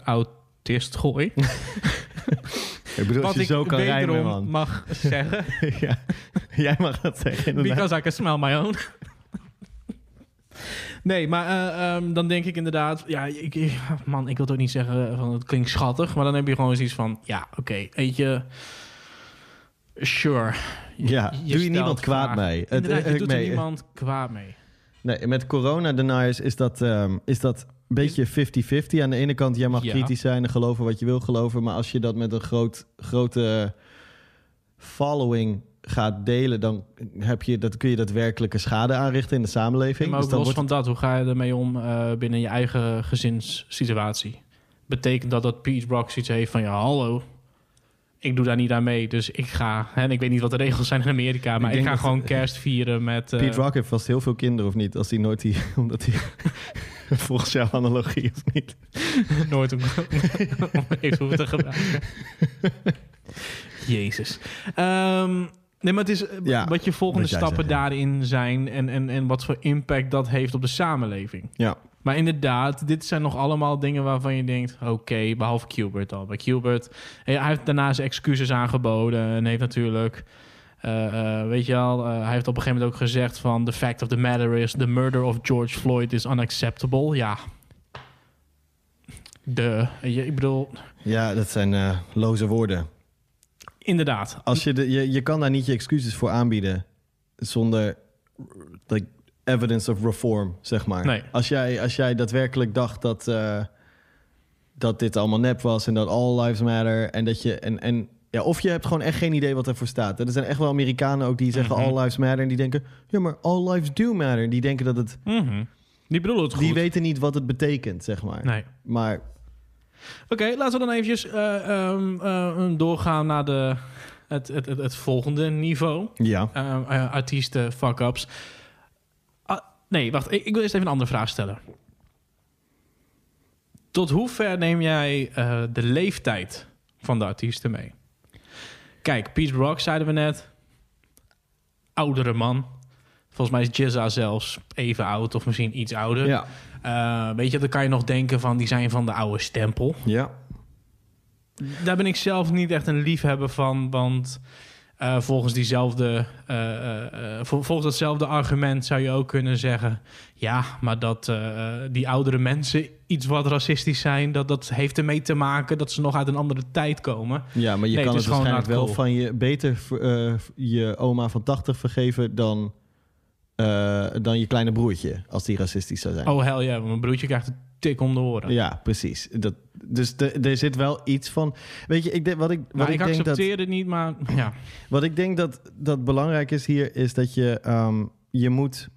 autist gooi. Ik bedoel, als je ik zo kan rijmen, wederom man. mag zeggen. ja, jij mag dat zeggen, inderdaad. Because I can smell my own. nee, maar eh, ehm, dan denk ik inderdaad... Ja, ik, ik- man, ik wil het ook niet zeggen van het klinkt schattig. Maar dan heb je gewoon zoiets van... Ja, oké, weet je... Sure. Ja, doe je niemand kwaad vragen. mee. Het- je doet er mee. niemand kwaad mee. Nee, met corona-deniers is dat, ehm, is dat beetje 50-50. Aan de ene kant, jij mag Ja. kritisch zijn en geloven wat je wil geloven. Maar als je dat met een groot, grote following gaat delen... dan heb je, dat, kun je daadwerkelijke schade aanrichten in de samenleving. maar ook Dus dan los wordt van dat, hoe ga je ermee om eh, binnen je eigen gezinssituatie? Betekent dat dat Pete Rock zoiets heeft van... Ja, hallo, ik doe daar niet aan mee. Dus ik ga... En ik weet niet wat de regels zijn in Amerika... maar ik, ga gewoon kerst vieren met... eh, Pete Rock heeft vast heel veel kinderen, of niet? Als hij nooit die... Omdat hij... volgens jouw analogie, of niet? nooit om, om even hoeven te gebruiken. Jezus. Ehm, nee, maar het is eh, Ja, wat je volgende stappen zegt, ja. daarin zijn... En, en, en wat voor impact dat heeft op de samenleving. Ja. Maar inderdaad, dit zijn nog allemaal dingen waarvan je denkt... oké, behalve Qbert al. Bij Qbert, hij hij heeft daarna zijn excuses aangeboden... en heeft natuurlijk... eh, eh, weet je wel, eh, hij heeft op een gegeven moment ook gezegd van... the fact of the matter is... the murder of George Floyd is unacceptable. Ja. De, je, ik bedoel, Ja, dat zijn eh, loze woorden. inderdaad. Als je, de, je, je kan daar niet je excuses voor aanbieden zonder like, evidence of reform, zeg maar. Nee. Als, jij, als jij daadwerkelijk dacht dat, eh, dat dit allemaal nep was en dat all lives matter en dat je en, en ja, of je hebt gewoon echt geen idee wat ervoor staat. Er zijn echt wel Amerikanen ook die zeggen Mhm. all lives matter en die denken ja, maar all lives do matter. Die denken dat het, Mhm. Die bedoelen het goed. die weten niet wat het betekent, zeg maar. Nee. Maar Oké, laten we dan eventjes eh, ehm, eh, doorgaan naar de, het, het, het, het volgende niveau. ja, artiesten, fuck-ups. Nee, wacht. Ik, ik wil eerst even een andere vraag stellen. Tot hoe ver neem jij eh, de leeftijd van de artiesten mee? Kijk, Pete Rock zeiden we net. Oudere man. Volgens mij is Jizza zelfs even oud of misschien iets ouder. ja, Eh, weet je, dan kan je nog denken van die zijn van de oude stempel. ja. Daar ben ik zelf niet echt een liefhebber van, want eh, volgens diezelfde, eh, eh, vol- volgens datzelfde argument zou je ook kunnen zeggen, ja, maar dat die oudere mensen iets wat racistisch zijn, dat dat heeft ermee te maken dat ze nog uit een andere tijd komen. Ja, maar je Nee, kan het het, waarschijnlijk wel cool. van je beter je oma van 80 vergeven dan, dan je kleine broertje, als die racistisch zou zijn. Oh hel ja, mijn broertje krijgt tik om de oren. Ja, precies. Dat, dus de- er zit wel iets van. Weet je, ik denk, wat ik, wat maar ik, ik, denk dat, accepteer het niet, maar ja. wat ik denk dat, dat belangrijk is hier, is dat je, ehm, je moet.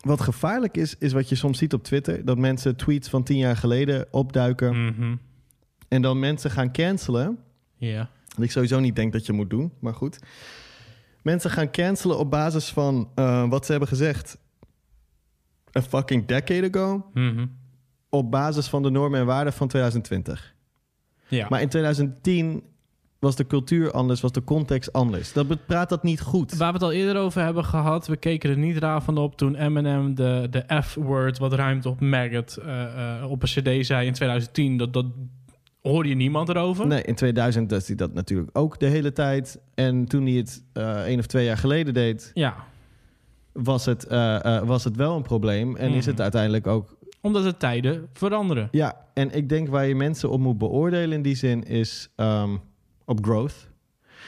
Wat gevaarlijk is, is wat je soms ziet op Twitter: dat mensen tweets van tien jaar geleden opduiken Mhm. en dan mensen gaan cancelen. Ja. Wat ik sowieso niet denk dat je moet doen, maar goed. Mensen gaan cancelen op basis van eh, wat ze hebben gezegd a fucking decade ago, Mhm. op basis van de normen en waarden van 2020. Ja. Maar in 2010 was de cultuur anders, was de context anders. Dat praat dat niet goed. Waar we het al eerder over hebben gehad, we keken er niet raar van op toen Eminem de, de F-word, wat ruimt op maggot, eh, op een CD zei in 2010. Dat, dat hoorde je niemand erover. Nee, in 2000 deed hij dat natuurlijk ook de hele tijd. En toen hij het eh één of twee jaar geleden deed, Ja, was het, eh, eh, was het wel een probleem. En is Mhm. het uiteindelijk ook omdat de tijden veranderen. Ja, en ik denk waar je mensen op moet beoordelen in die zin is ehm, op growth.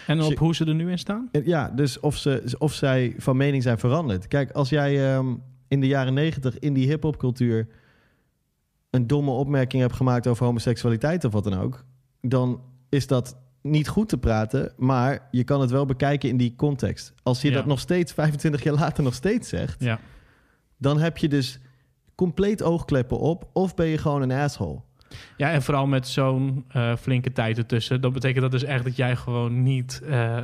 En op je- hoe ze er nu in staan? Ja, dus of, ze, of zij van mening zijn veranderd. Kijk, als jij ehm, in de jaren negentig in die hip-hopcultuur een domme opmerking hebt gemaakt over homoseksualiteit of wat dan ook, dan is dat niet goed te praten, maar je kan het wel bekijken in die context. Als je Ja. dat nog steeds 25 jaar later nog steeds zegt, Ja. dan heb je dus compleet oogkleppen op of ben je gewoon een asshole. ja, en vooral met zo'n eh, flinke tijd ertussen. Dat betekent dat dus echt dat jij gewoon niet eh,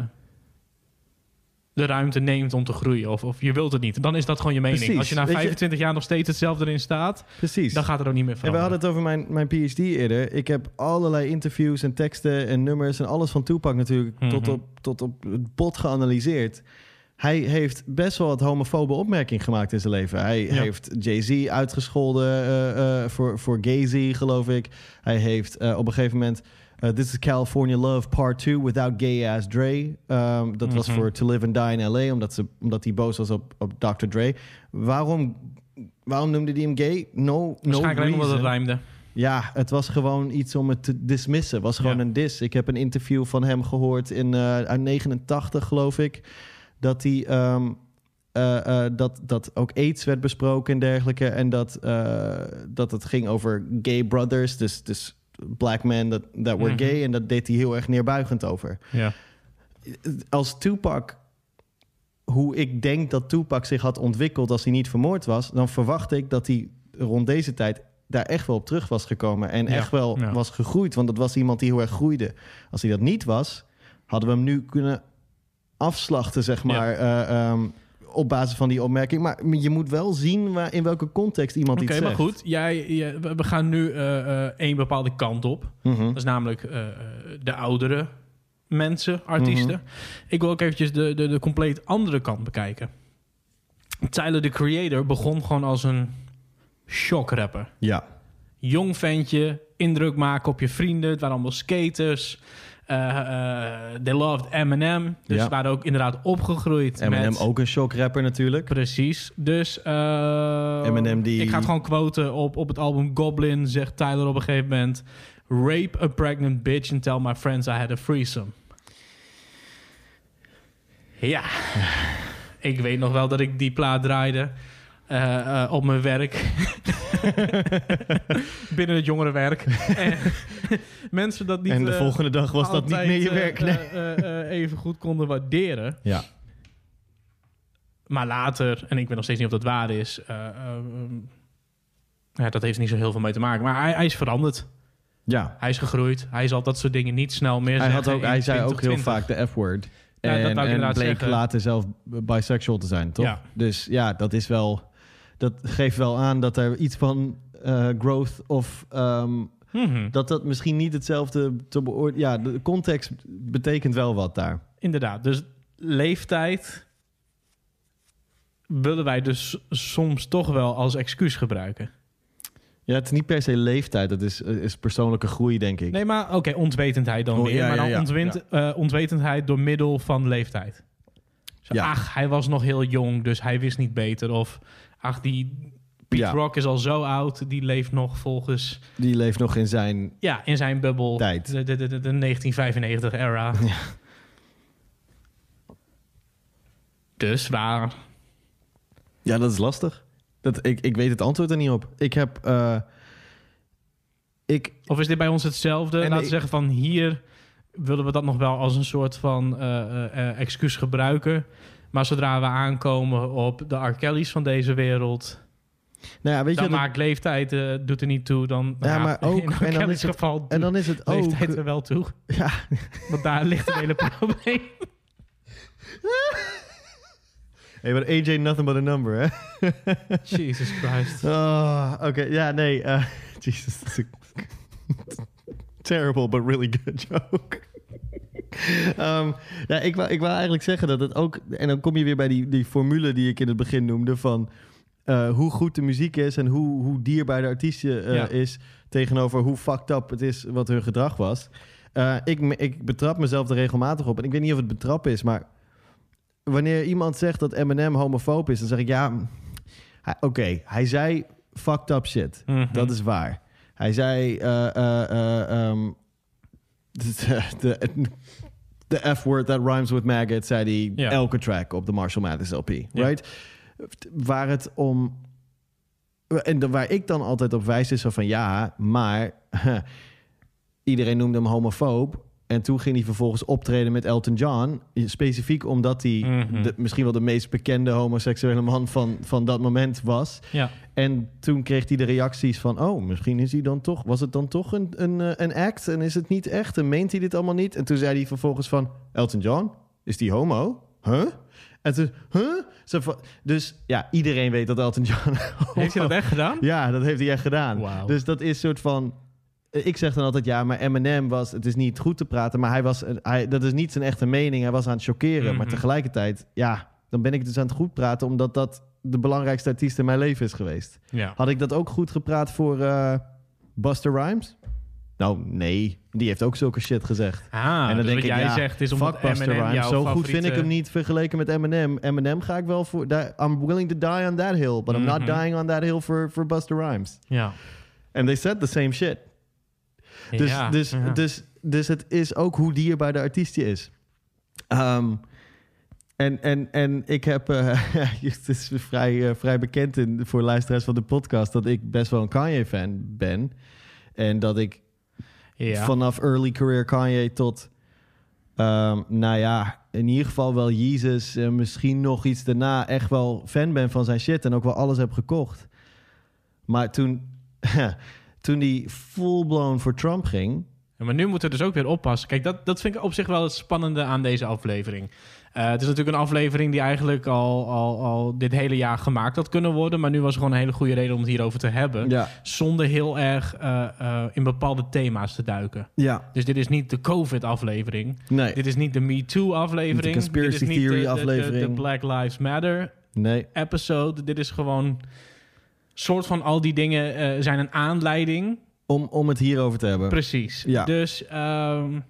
de ruimte neemt om te groeien. Of, of je wilt het niet. Dan is dat gewoon je mening. Precies. Als je na Weet je- 25 jaar nog steeds hetzelfde erin staat, Precies. dan gaat er ook niet meer En we hadden het over mijn, mijn PhD eerder. Ik heb allerlei interviews en teksten en nummers en alles van Tupac natuurlijk Mhm. tot, op, tot op het bot geanalyseerd. Hij heeft best wel wat homofobe opmerkingen gemaakt in zijn leven. Hij Ja. heeft Jay-Z uitgescholden eh, eh, voor, voor Gay-Z, geloof ik. Hij heeft eh, op een gegeven moment Uh, This is California Love Part 2 Without Gay Ass Dre. Um, dat was Mhm. voor To Live and Die in L.A. Omdat, ze, omdat hij boos was op, op Dr. Dre. Waarom, waarom noemde hij hem gay? No, no Waarschijnlijk alleen omdat het rijmde. Ja, het was gewoon iets om het te dismissen. Het was gewoon Ja. een dis. Ik heb een interview van hem gehoord in eh uit 89, geloof ik. Dat hij ehm, eh, eh, dat, dat ook AIDS werd besproken en dergelijke. En dat, dat het ging over gay brothers. Dus, dus black men that, that were Mhm. gay. En dat deed hij heel erg neerbuigend over. Ja. Als Tupac, hoe ik denk dat Tupac zich had ontwikkeld als hij niet vermoord was, dan verwacht ik dat hij rond deze tijd daar echt wel op terug was gekomen. En Ja, echt wel ja. was gegroeid. Want dat was iemand die heel erg groeide. Als hij dat niet was, hadden we hem nu kunnen afslachten, zeg maar. eh, ehm, op basis van die opmerking. Maar je moet wel zien waar, in welke context iemand Oké, iets maar zegt. goed. Jij, jij- we gaan nu eh, één bepaalde kant op. Mhm. Dat is namelijk eh, de oudere mensen, artiesten. Ik wil ook eventjes de, de, de compleet andere kant bekijken. Tyler, the Creator, begon gewoon als een shockrapper. Ja. Jong ventje, indruk maken op je vrienden. Het waren allemaal skaters. Eh, eh, they loved Eminem. Dus Ja. ze waren ook inderdaad opgegroeid Eminem met... ook een shockrapper natuurlijk. Precies. Dus eh, Eminem die- ik ga het gewoon quoten op, op het album Goblin. Zegt Tyler op een gegeven moment... Rape a pregnant bitch and tell my friends I had a threesome. Ja. ik weet nog wel dat ik die plaat draaide eh, eh, op mijn werk. Binnen het jongerenwerk. en mensen dat niet... en de eh, volgende dag was dat niet meer je werk. Nee. eh, eh, eh, even goed konden waarderen. ja. Maar later, en ik weet nog steeds niet of dat waar is, eh, eh, ehm, ja, dat heeft niet zo heel veel mee te maken. Maar hij, hij is veranderd. ja. Hij is gegroeid. Hij zal dat soort dingen niet snel meer Hij, had ook, hij zei ook heel 2020. vaak de F-word. Ja, dat en inderdaad bleek zeggen. later zelf bisexual te zijn, toch? Ja. Dus ja, dat is wel... Dat geeft wel aan dat er iets van eh, growth of... ehm, Mhm, dat dat misschien niet hetzelfde te beoordelen... Ja, de context betekent wel wat daar. Inderdaad. Dus leeftijd willen wij dus soms toch wel als excuus gebruiken. Ja, het is niet per se leeftijd. Het is, is persoonlijke groei, denk ik. Nee, maar oké, ontwetendheid dan Oh, weer. ja, maar dan ja. ontwint- eh, ontwetendheid door middel van leeftijd. Zo. Ach, hij was nog heel jong, dus hij wist niet beter. Of ach, die Pete Ja. Rock is al zo oud, die leeft nog volgens... Die leeft nog in zijn... Ja, in zijn bubbel. Tijd. De, de, de, de 1995-era. Ja. Dus waar... Ja, dat is lastig. Dat, ik, ik weet het antwoord er niet op. Ik heb... eh, ik, Of is dit bij ons hetzelfde? En Laten we ik- zeggen van hier willen we dat nog wel als een soort van eh, eh, excuus gebruiken. Maar zodra we aankomen op de R. Kelly's van deze wereld... nou ja, weet dan je... dat- maakt leeftijd eh, doet er niet toe. Dan, Ja, maar ook- in en dan is het- geval en dan is het ook... leeftijd er wel toe. Ja, Want daar ligt het hele probleem. hey, but AJ nothing but a number, hè? Jesus Christ. Oh, oké. Ja, nee. eh, Jesus, terrible but really good joke. Ehm, ja, ik wou, ik wou eigenlijk zeggen dat het ook... En dan kom je weer bij die, die formule die ik in het begin noemde... van eh, hoe goed de muziek is en hoe, hoe dierbaar de artiest eh, Ja. is... tegenover hoe fucked up het is wat hun gedrag was. Eh, ik, ik betrap mezelf er regelmatig op. En ik weet niet of het betrap is, maar... wanneer iemand zegt dat Eminem homofoob is... dan zeg ik ja... hij- Oké, hij zei fucked up shit. Mhm. Dat is waar. Hij zei... eh, eh, eh, ehm, de, de, de F-word that rhymes with maggot... zei hij Ja. elke track op de Marshall Mathers LP. Ja. Right? Waar het om... En waar ik dan altijd op wijs is zo van... ja, maar... iedereen noemde hem homofoob... En toen ging hij vervolgens optreden met Elton John. Specifiek omdat hij Mhm. de, misschien wel de meest bekende homoseksuele man van, van dat moment was. Ja. En toen kreeg hij de reacties van... oh, misschien is hij dan toch... was het dan toch een, een, eh, een act en is het niet echt... en meent hij dit allemaal niet? En toen zei hij vervolgens van... Elton John, is die homo? Huh? En toen, huh? Dus ja, iedereen weet dat Elton John... Heeft hij dat echt gedaan? Ja, dat heeft hij echt gedaan. Wauw. Dus dat is soort van... Ik zeg dan altijd, ja, maar Eminem was... Het is niet goed te praten, maar hij was... Hij, dat is niet zijn echte mening. Hij was aan het chockeren. Mhm. Maar tegelijkertijd, ja... Dan ben ik dus aan het goed praten... omdat dat de belangrijkste artiest in mijn leven is geweest. Ja. Had ik dat ook goed gepraat voor eh, Buster Rhymes? Nou, nee. Die heeft ook zulke shit gezegd. Ah, en dan dus denk wat ik, jij ja, zegt is omdat Eminem Rhymes. Zo goed vind ik hem niet vergeleken met Eminem. Eminem ga ik wel voor... I'm willing to die on that hill. But I'm not Mhm. dying on that hill for, for Busta Rhymes. Ja. And they said the same shit. Dus, ja, dus, ja. Dus, dus het is ook hoe dierbaar de artiest je is. Ehm, en, en, en ik heb... eh, het is vrij, eh, vrij bekend in, voor luisteraars van de podcast... dat ik best wel een Kanye-fan ben. En dat ik ja. vanaf early career Kanye tot... ehm, nou ja, in ieder geval wel Jezus... en misschien nog iets daarna echt wel fan ben van zijn shit... en ook wel alles heb gekocht. Maar toen... toen die full-blown voor Trump ging... Ja, maar nu moeten we dus ook weer oppassen. Kijk, dat, dat vind ik op zich wel het spannende aan deze aflevering. Eh, het is natuurlijk een aflevering die eigenlijk al, al, al dit hele jaar gemaakt had kunnen worden. Maar nu was er gewoon een hele goede reden om het hierover te hebben. Ja, Zonder heel erg eh, eh, in bepaalde thema's te duiken. ja. Dus dit is niet de COVID-aflevering. Nee, Dit is niet de Me Too-aflevering. De conspiracy dit is niet de- theory de, de, aflevering. de Black Lives Matter nee. episode. Dit is gewoon... soort van al die dingen eh, zijn een aanleiding Om, om het hierover te hebben. Precies. Ja. Dus ehm,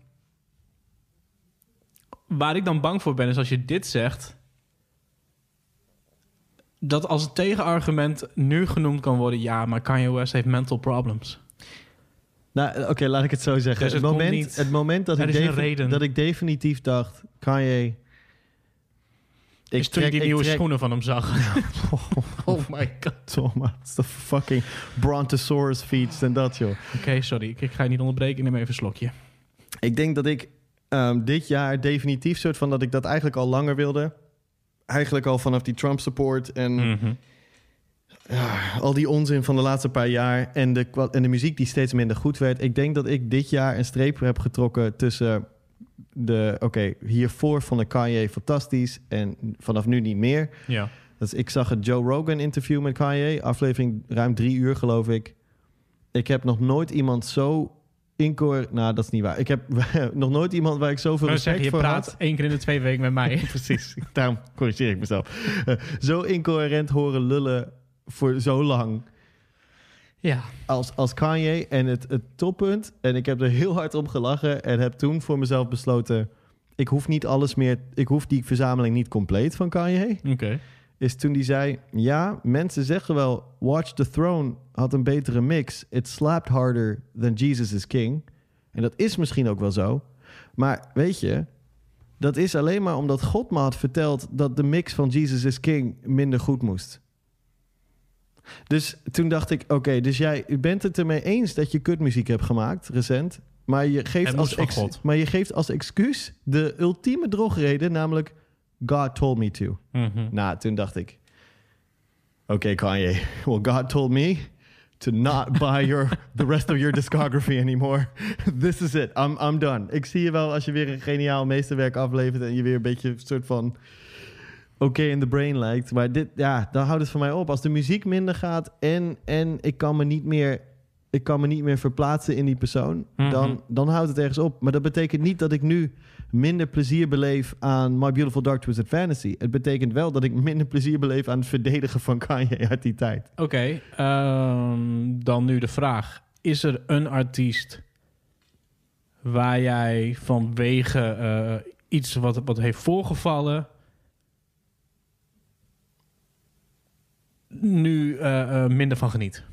waar ik dan bang voor ben, is als je dit zegt. Dat als het tegenargument nu genoemd kan worden: ja, maar Kanye West heeft mental problems. Nou, oké, laat ik het zo zeggen. Dus het, moment, het moment dat Er ik, is een defi- reden. dat ik definitief dacht... Kanye... Ik toen je die nieuwe trek- schoenen van hem zag. oh my god. Thomas, de fucking Brontosaurus feats en dat, joh. Oké, sorry. Ik, ik ga je niet onderbreken. Ik neem even een slokje. Ik denk dat ik ehm, dit jaar definitief soort van dat ik dat eigenlijk al langer wilde. Eigenlijk al vanaf die Trump support en Mhm. ja, al die onzin van de laatste paar jaar en de, en de muziek die steeds minder goed werd. Ik denk dat ik dit jaar een streep heb getrokken tussen de, oké, hiervoor vond ik Kanye fantastisch en vanaf nu niet meer. Ja. Dus ik zag het Joe Rogan interview met Kanye, aflevering ruim drie uur geloof ik. Ik heb nog nooit iemand zo incoher... Nou, dat is niet waar. Ik heb nog nooit iemand waar ik zoveel Maar respect zeg, je voor praat had. één keer in de twee weken met mij. Precies, daarom corrigeer ik mezelf. Eh, zo incoherent horen lullen voor zo lang ja. als, als Kanye. En het, het toppunt, en ik heb er heel hard om gelachen... en heb toen voor mezelf besloten... ik hoef niet alles meer... ik hoef die verzameling niet compleet van Kanye... Oké. is toen die zei... ja, mensen zeggen wel... Watch the Throne had een betere mix. It slapped harder than Jesus is King. En dat is misschien ook wel zo. Maar weet je... dat is alleen maar omdat God me had verteld... dat de mix van Jesus is King minder goed moest. Dus toen dacht ik... oké, dus jij bent het ermee eens... dat je kutmuziek hebt gemaakt, recent... Maar je, geeft als ex- maar je geeft als excuus de ultieme drogreden, namelijk God told me to. Mhm. Nou, toen dacht ik... Oké, Kanye. Well, God told me to not buy your, the rest of your discography anymore. This is it. I'm, I'm done. Ik zie je wel als je weer een geniaal meesterwerk aflevert... en je weer een beetje een soort van... Oké in the brain lijkt. Maar dit, ja, dan houdt het voor mij op. Als de muziek minder gaat en, en ik kan me niet meer... Ik kan me niet meer verplaatsen in die persoon. Mhm. Dan, dan houdt het ergens op. Maar dat betekent niet dat ik nu minder plezier beleef aan My Beautiful Dark Twisted Fantasy. Het betekent wel dat ik minder plezier beleef aan het verdedigen van Kanye uit die tijd. Oké, ehm, dan nu de vraag. Is er een artiest waar jij vanwege eh, iets wat, wat heeft voorgevallen... nu eh, eh, minder van geniet?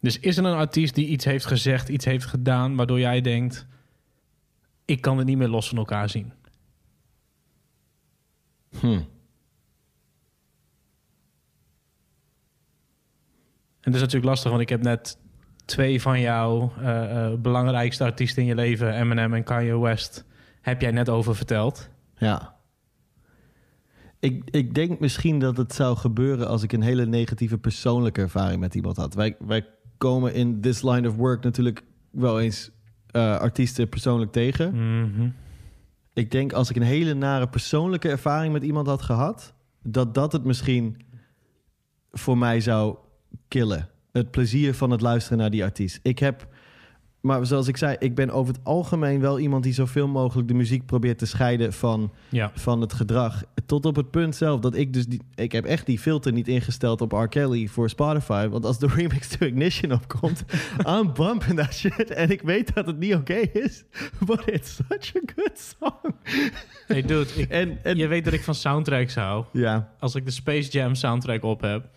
Dus is er een artiest die iets heeft gezegd, iets heeft gedaan... waardoor jij denkt, ik kan het niet meer los van elkaar zien? Hm. En dat is natuurlijk lastig, want ik heb net twee van jouw eh, belangrijkste artiesten in je leven, Eminem en Kanye West, heb jij net over verteld. Ja. Ik, ik denk misschien dat het zou gebeuren als ik een hele negatieve persoonlijke ervaring met iemand had. Wij, wij komen in this line of work natuurlijk wel eens eh, artiesten persoonlijk tegen. Mhm. Ik denk als ik een hele nare persoonlijke ervaring met iemand had gehad, dat dat het misschien voor mij zou killen. Het plezier van het luisteren naar die artiest. Ik heb maar zoals ik zei, ik ben over het algemeen wel iemand die zoveel mogelijk de muziek probeert te scheiden van, Ja. van het gedrag. Tot op het punt zelf dat ik dus die, ik heb echt die filter niet ingesteld op R. Kelly voor Spotify. Want als de remix to Ignition opkomt, I'm bumping that shit. En ik weet dat het niet oké is, but it's such a good song. Hey dude, ik, En, en je weet dat ik van soundtracks hou. ja, Als ik de Space Jam soundtrack op heb...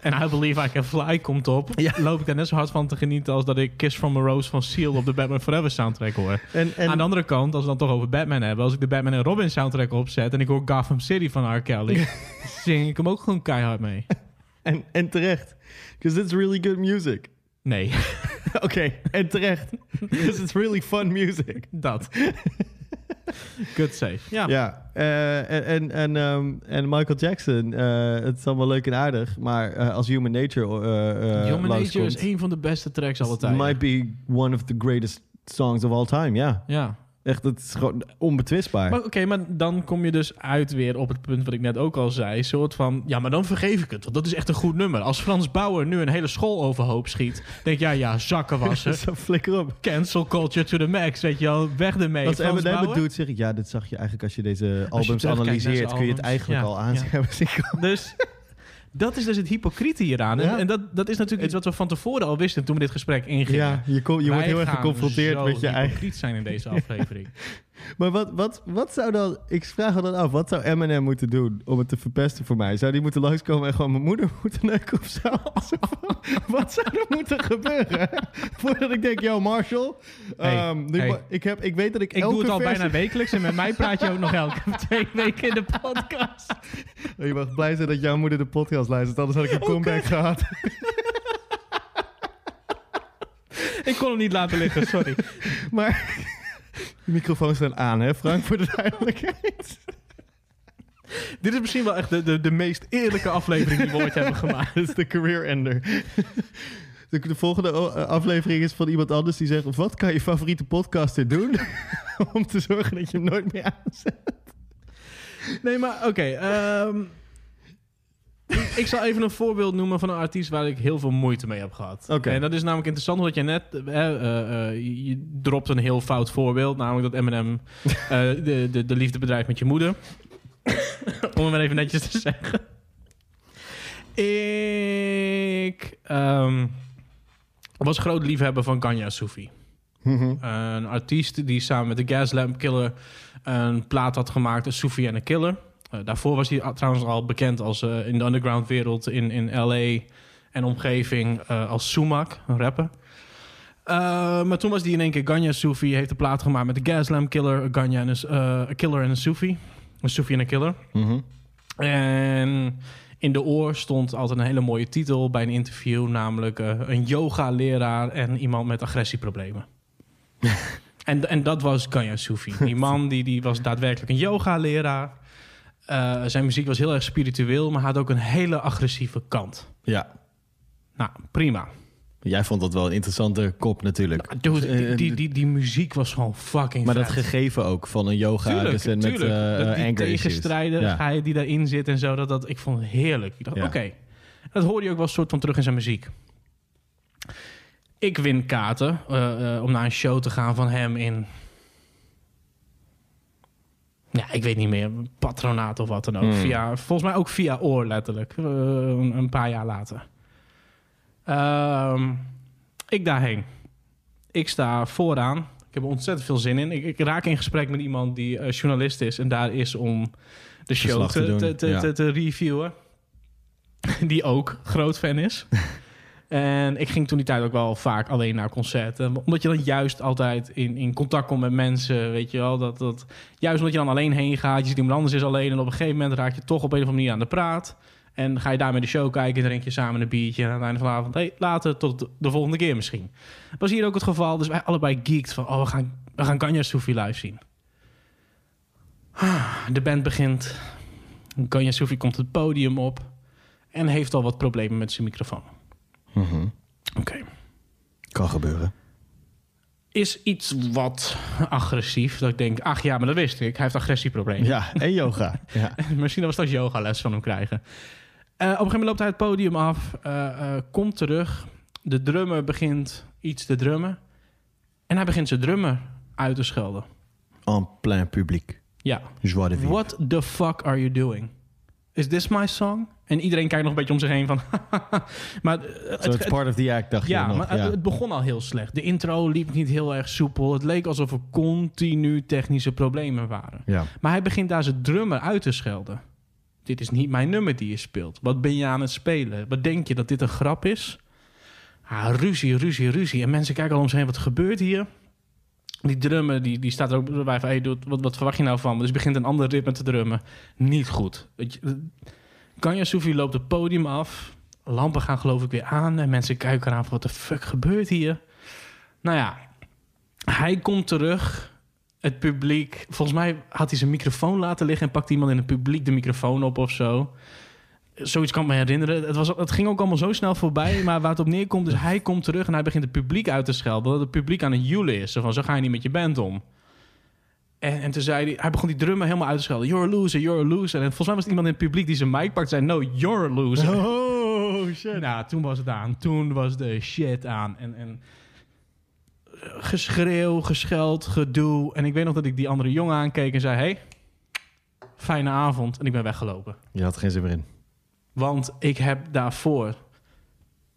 en I Believe I Can Fly komt op... Ja. loop ik daar net zo hard van te genieten... als dat ik Kiss from a Rose van Seal op de Batman Forever soundtrack hoor. en, en Aan de andere kant, als we dan toch over Batman hebben... als ik de Batman en Robin soundtrack opzet... en ik hoor Gotham City van R. Kelly... zing ik hem ook gewoon keihard mee. En, en terecht. Because it's really good music. Nee, Oké, en terecht. Because it's really fun music. dat. Good save. Ja. Ja, eh, en, en, en, ehm, en Michael Jackson, eh, het is allemaal leuk en aardig, maar eh, als Human Nature uh, Human Nature is een van de beste tracks alle tijden. might be one of the greatest songs of all time, ja. Ja. Echt, het is gewoon onbetwistbaar. Maar oké, maar dan kom je dus uit weer op het punt wat ik net ook al zei. soort van, ja, maar dan vergeef ik het. Want dat is echt een goed nummer. Als Frans Bauer nu een hele school overhoop schiet... denk ja, ja, zakken wassen. Zo flikker op. Cancel culture to the max, weet je wel. Weg ermee. Als Frans Eminem doet, zeg ik, ja, dit zag je eigenlijk als je deze albums analyseert, kun je het eigenlijk Ja, al aan ja. hebben zien komen. Dus dat is dus het hypocriete hieraan. En, Ja. en dat, dat is natuurlijk iets wat we van tevoren al wisten... toen we dit gesprek ingingen. Ja, je, je wordt heel erg geconfronteerd met je eigen... hypocriet zijn in deze aflevering. Maar wat, wat, wat zou dan... Ik vraag me dan af, wat zou Eminem moeten doen om het te verpesten voor mij? Zou die moeten langskomen en gewoon mijn moeder moeten neuken of zo? Wat zou er moeten gebeuren? Voordat ik denk, yo Marshall, Hey, ehm, nu hey. ma- ik, heb, ik weet dat ik Ik elke doe het al versie- bijna wekelijks... en met mij praat je ook nog elke twee weken in de podcast. Oh, Je mag blij zijn dat jouw moeder de podcast luistert, anders had ik een comeback gehad. Ik kon hem niet laten liggen, sorry. Maar de microfoons staan aan, hè Frank, voor de duidelijkheid. Dit is misschien wel echt de, de, de meest eerlijke aflevering die we ooit hebben gemaakt. Dit is de career ender. De, de volgende eh, aflevering is van iemand anders die zegt... wat kan je favoriete podcaster doen om te zorgen dat je hem nooit meer aanzet? Nee, maar oké. ehm, ik- ik zal even een voorbeeld noemen van een artiest waar ik heel veel moeite mee heb gehad. Oké. En dat is namelijk interessant, omdat je net... eh, eh, eh, je, je dropt een heel fout voorbeeld. Namelijk dat Eminem de, de, de liefde bedrijft met je moeder. Om het maar even netjes te zeggen. Ik ehm, was groot liefhebber van Ganya Sufi. Een artiest die samen met de Gaslamp Killer een plaat had gemaakt, Sufi en een Killer. Eh, daarvoor was hij trouwens al bekend als eh, in de underground wereld in, in LA en omgeving eh, als Sumac, een rapper. Maar toen was hij in één keer Ganya Sufi, heeft een plaat gemaakt met de Gaslamp Killer, Ganya en een, Killer en een Sufi. Een Sufi en een Killer. En in de oor stond altijd een hele mooie titel bij een interview, namelijk een yoga-leraar en iemand met agressieproblemen. en, en dat was Ganya Sufi. Die man die, die was daadwerkelijk een yoga-leraar. Eh, zijn muziek was heel erg spiritueel, maar had ook een hele agressieve kant. Ja. Nou, prima. Jij vond dat wel een interessante kop natuurlijk. Dude, die, Eh, die, die, die muziek was gewoon fucking maar dat gegeven ook van een yoga Tuurlijk, dus en met tuurlijk. eh, die tegenstrijden, Ja. ga je die daarin zit en zo. Dat, dat, ik vond het heerlijk. Ik dacht, Ja. oké. Dat hoorde je ook wel een soort van terug in zijn muziek. Ik win kaarten om naar een show te gaan van hem in... Ja, ik weet niet meer. Patronaat of wat dan ook. Hmm. Via, volgens mij ook via Oor, letterlijk. eh, een, een paar jaar later. Ehm, ik daarheen. Ik sta vooraan. Ik heb er ontzettend veel zin in. Ik, ik raak in gesprek met iemand die eh, journalist is en daar is om de show te te, ja. te, te reviewen. Die ook groot fan is. En ik ging toen die tijd ook wel vaak alleen naar concerten. Omdat je dan juist altijd in, in contact komt met mensen. Weet je wel, dat, dat, juist omdat je dan alleen heen gaat. Je ziet iemand anders is alleen. En op een gegeven moment raak je toch op een of andere manier aan de praat. En ga je daar met de show kijken, drink je samen een biertje. En aan het einde van de avond, hey, later tot de volgende keer misschien. Was hier ook het geval. Dus wij allebei geeked van, oh, we gaan, we gaan Ganya Sufi live zien. Ah, De band begint. Ganya Sufi komt het podium op. En heeft al wat problemen met zijn microfoon. Mhm. Oké. Kan gebeuren. Is iets wat agressief. Dat ik denk, ach ja, maar dat wist ik. Hij heeft agressieproblemen. Ja, en yoga. ja. Misschien dat we straks yogales van hem krijgen. Eh, op een gegeven moment loopt hij het podium af. eh, eh, komt terug. De drummer begint iets te drummen. En hij begint zijn drummer uit te schelden. En plein publiek. Ja. What the fuck are you doing? Is this my song? En iedereen kijkt nog een beetje om zich heen van... maar eh, So it's part of the act, dacht ja, je nog. maar het- het begon al heel slecht. De intro liep niet heel erg soepel. Het leek alsof er continu technische problemen waren. ja. Maar hij begint daar zijn drummer uit te schelden. Dit is niet mijn nummer die je speelt. Wat ben je aan het spelen? Wat denk je dat dit een grap is? Ah, ruzie, ruzie, ruzie. En mensen kijken al om zich heen. Wat gebeurt hier? Die drummer die, die staat er ook bij wat, wat verwacht je nou van me? Dus begint een ander ritme te drummen. Niet goed. Kanja Soefie loopt het podium af. Lampen gaan geloof ik weer aan. En mensen kijken eraan van... Wat de fuck gebeurt hier? Nou ja, hij komt terug. Het publiek... Volgens mij had hij zijn microfoon laten liggen... en pakte iemand in het publiek de microfoon op of zo. Zoiets kan ik me herinneren. Het, was, het ging ook allemaal zo snel voorbij. Maar waar het op neerkomt, dus hij komt terug... en hij begint het publiek uit te schelden... dat het publiek aan het joelen is. Zo van, zo ga je niet met je band om. En, en toen zei hij... Hij begon die drummer helemaal uit te schelden. You're a loser, you're a loser. En volgens mij was het iemand in het publiek die zijn mic pakt... zei, no, you're a loser. Oh, shit. Nou, toen was het aan. Toen was de shit aan. En, en geschreeuw, gescheld, gedoe. En ik weet nog dat ik die andere jongen aankeek en zei... Hey, fijne avond. En ik ben weggelopen. Je had geen zin meer in. Want ik heb daarvoor...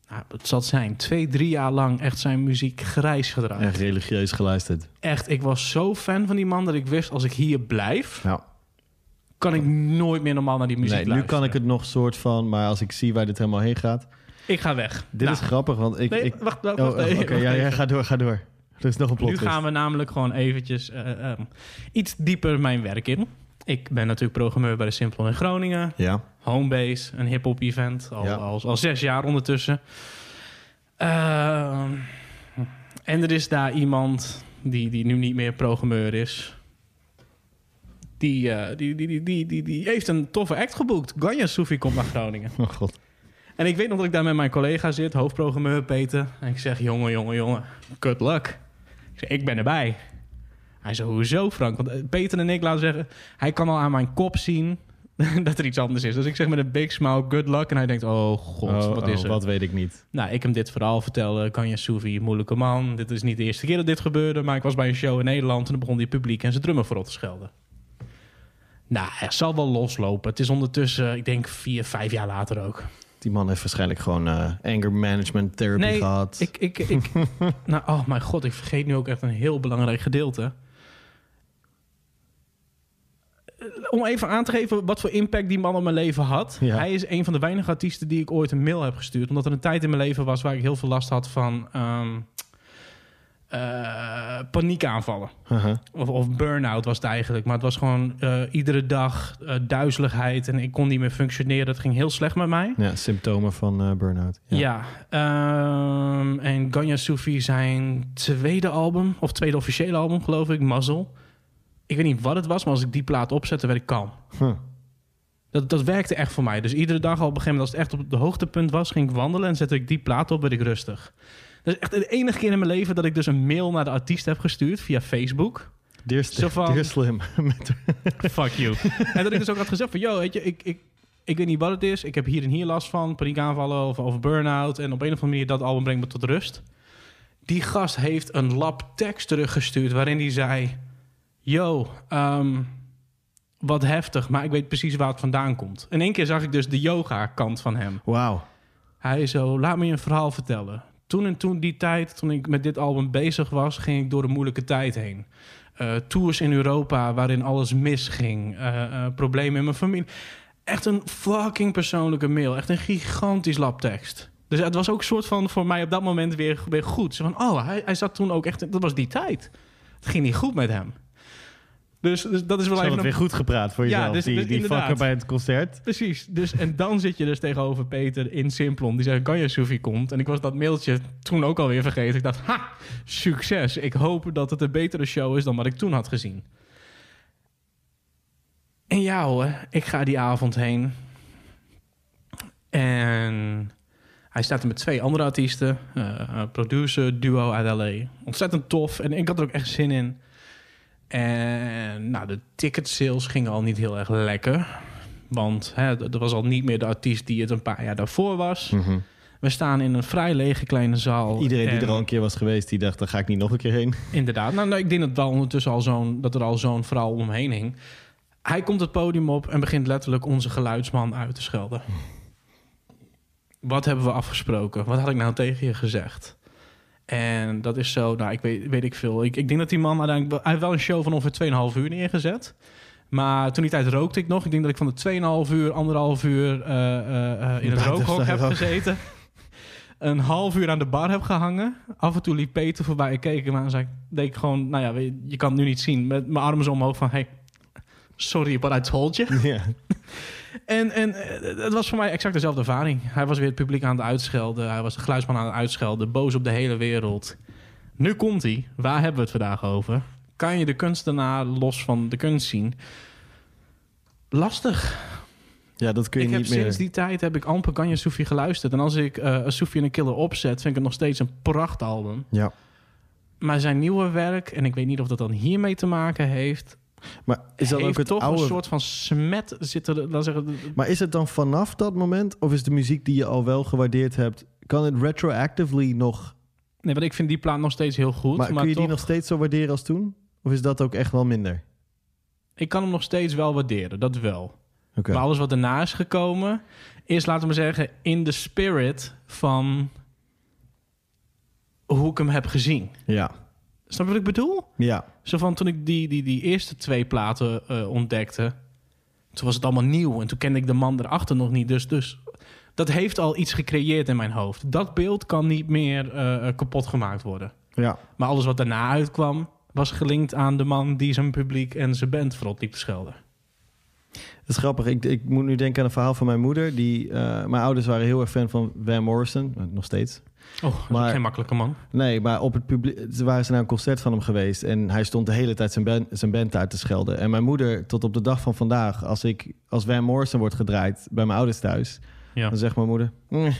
Nou, het zal zijn. Twee, drie jaar lang echt zijn muziek grijs gedraaid. Echt religieus geluisterd. Echt, ik was zo fan van die man dat ik wist... als ik hier blijf, Ja. kan ik nooit meer normaal naar die muziek Nee, nu luisteren. kan ik het nog soort van... Maar als ik zie waar dit helemaal heen gaat... Ik ga weg. Dit Nou, is grappig, want ik... Nee, ik wacht, wacht, oh, wacht oh, Oké, wacht ja, ga door, ga door. Er is nog een plot Nu gaan we namelijk gewoon eventjes eh, eh, iets dieper mijn werk in. Ik ben natuurlijk programmeur bij de Simplon in Groningen. Ja. Homebase, een hip-hop event. Al, Ja. al, al zes jaar ondertussen. Ehm, en er is daar iemand die, die nu niet meer programmeur is. Die, eh, die, die, die, die, die, die heeft een toffe act geboekt. Ganja Soefie komt naar Groningen. Oh god. En ik weet nog dat ik daar met mijn collega zit, hoofdprogrammeur Peter. En ik zeg, jongen, jongen, jongen, good luck. Ik zeg, ik ben erbij. Hij zei, hoezo Frank? Want eh, Peter en ik, laten zeggen, hij kan al aan mijn kop zien dat er iets anders is. Dus ik zeg met een big smile, good luck. En hij denkt, oh god, Oh, wat oh, is er? Wat weet ik niet. Nou, ik hem dit verhaal vertellen. Kanja Soevi, moeilijke man. Dit is niet de eerste keer dat dit gebeurde. Maar ik was bij een show in Nederland en dan begon die publiek en zijn drummer voorop te schelden. Nou, hij zal wel loslopen. Het is ondertussen, ik denk, vier, vijf jaar later ook. Die man heeft waarschijnlijk gewoon eh, anger management therapy Nee, gehad. Ik, ik, ik, nou, oh mijn god, ik vergeet nu ook echt een heel belangrijk gedeelte. Om even aan te geven wat voor impact die man op mijn leven had. Ja. Hij is een van de weinige artiesten die ik ooit een mail heb gestuurd. Omdat er een tijd in mijn leven was waar ik heel veel last had van ehm, eh, paniekaanvallen. Haha. Of, of burn-out was het eigenlijk. Maar het was gewoon eh, iedere dag eh, duizeligheid. En ik kon niet meer functioneren. Het ging heel slecht met mij. Ja, symptomen van eh burn-out. Ja, ehm, en Ganya Sufi zijn tweede album, of tweede officiële album geloof ik, Muzzle. Ik weet niet wat het was, maar als ik die plaat opzette, werd ik kalm. Huh. Dat, dat werkte echt voor mij. Dus iedere dag al op een gegeven moment, als het echt op de hoogtepunt was, ging ik wandelen en zette ik die plaat op, werd ik rustig. Dat is echt de enige keer in mijn leven dat ik dus een mail naar de artiest heb gestuurd via Facebook. Dear, Zo van- Dear Slim. Fuck you. en dat ik dus ook had gezegd van, yo, weet je, ik, ik, ik weet niet wat het is. Ik heb hier en hier last van, paniekaanvallen of, of burn-out. En op een of andere manier, dat album brengt me tot rust. Die gast heeft een lab tekst teruggestuurd waarin hij zei... Yo, ehm, wat heftig, maar ik weet precies waar het vandaan komt. In één keer zag ik dus de yoga-kant van hem. Wauw. Hij zo, laat me je een verhaal vertellen. Toen en toen die tijd, toen ik met dit album bezig was, ging ik door een moeilijke tijd heen. Eh, tours in Europa waarin alles misging. Eh, problemen in mijn familie. Echt een fucking persoonlijke mail. Echt een gigantisch labtekst. Dus het was ook een soort van voor mij op dat moment weer, weer goed. Zo van, oh, hij, hij zat toen ook echt... Dat was die tijd. Het ging niet goed met hem. Dus, dus dat is wel even een weer goed gepraat voor Ja, jezelf. dus- die dus die fucker bij het concert. Precies. Dus, en dan zit je dus tegenover Peter in Simplon. Die zegt, Ganja Sophie komt. En ik was dat mailtje toen ook alweer vergeten. Ik dacht, ha, succes. Ik hoop dat het een betere show is dan wat ik toen had gezien. En ja hoor, ik ga die avond heen. En hij staat er met twee andere artiesten. eh, producer, duo uit L.A. Ontzettend tof. En ik had er ook echt zin in. En nou, de ticket sales gingen al niet heel erg lekker. Want hè, er was al niet meer de artiest die het een paar jaar daarvoor was. Mhm. We We staan in een vrij lege kleine zaal. Iedereen die er al een keer was geweest, die dacht, daar ga ik niet nog een keer heen. Inderdaad. Nou, nou, ik denk dat, wel ondertussen al zo'n, dat er al zo'n vrouw omheen hing. Hij komt het podium op en begint letterlijk onze geluidsman uit te schelden. Wat hebben we afgesproken? Wat had ik nou tegen je gezegd? En dat is zo, nou, ik weet, weet ik veel. Ik, ik denk dat die man uiteindelijk... wel- Hij heeft wel een show van ongeveer 2,5 uur neergezet. Maar toen die tijd rookte ik nog. Ik denk dat ik van de 2,5 uur, anderhalf uur eh, eh, eh, in het rookhok heb gezeten. Een half uur aan de bar heb gehangen. Af en toe liep Peter voorbij. Ik keek hem aan en zei, deed ik gewoon... Nou ja, je kan het nu niet zien. Met mijn armen zo omhoog van... Hey, sorry, but I told you. ja. En, en eh, het was voor mij exact dezelfde ervaring. Hij was weer het publiek aan het uitschelden. Hij was de geluidsman aan het uitschelden. Boos op de hele wereld. Nu komt hij. Waar hebben we het vandaag over? Kan je de kunstenaar los van de kunst zien? Lastig. ja, dat kun je ik heb niet meer... sinds die tijd heb ik amper Kanye Soefie geluisterd. En als ik uh, Soefie en een Killer opzet, vind ik het nog steeds een prachtalbum. Ja. Maar zijn nieuwe werk, en ik weet niet of dat dan hiermee te maken heeft... Maar is dat heeft ook het toch oude... een soort van smet zitten... Laat zeggen, Maar is het dan vanaf dat moment? Of is de muziek die je al wel gewaardeerd hebt... Kan het retroactively nog... Nee, want ik vind die plaat nog steeds heel goed. Maar, Maar, kun je toch, die nog steeds zo waarderen als toen? Of is dat ook echt wel minder? ik kan hem nog steeds wel waarderen, dat wel. Oké. Maar alles wat daarna is gekomen, is, laten we zeggen, in de spirit van hoe ik hem heb gezien. Ja. Snap je wat ik bedoel? Ja. Zo van toen ik die, die, die eerste twee platen eh, ontdekte, toen was het allemaal nieuw en toen kende ik de man erachter nog niet. Dus, dus dat heeft al iets gecreëerd in mijn hoofd. Dat beeld kan niet meer eh, kapot gemaakt worden. Ja. Maar alles wat daarna uitkwam, was gelinkt aan de man die zijn publiek en zijn band verrot liep te schelden. Dat is grappig. Ik, ik moet nu denken aan een verhaal van mijn moeder. Die, eh, mijn ouders waren heel erg fan van Van Morrison. Nog steeds. Oh, dat is Maar- geen makkelijke man. Nee, maar op het publiek waren ze naar een concert van hem geweest. En hij stond de hele tijd zijn band, zijn band uit te schelden. En mijn moeder, tot op de dag van vandaag, als ik als Van Morrison wordt gedraaid bij mijn ouders thuis, Ja. dan zegt mijn moeder. "Mm."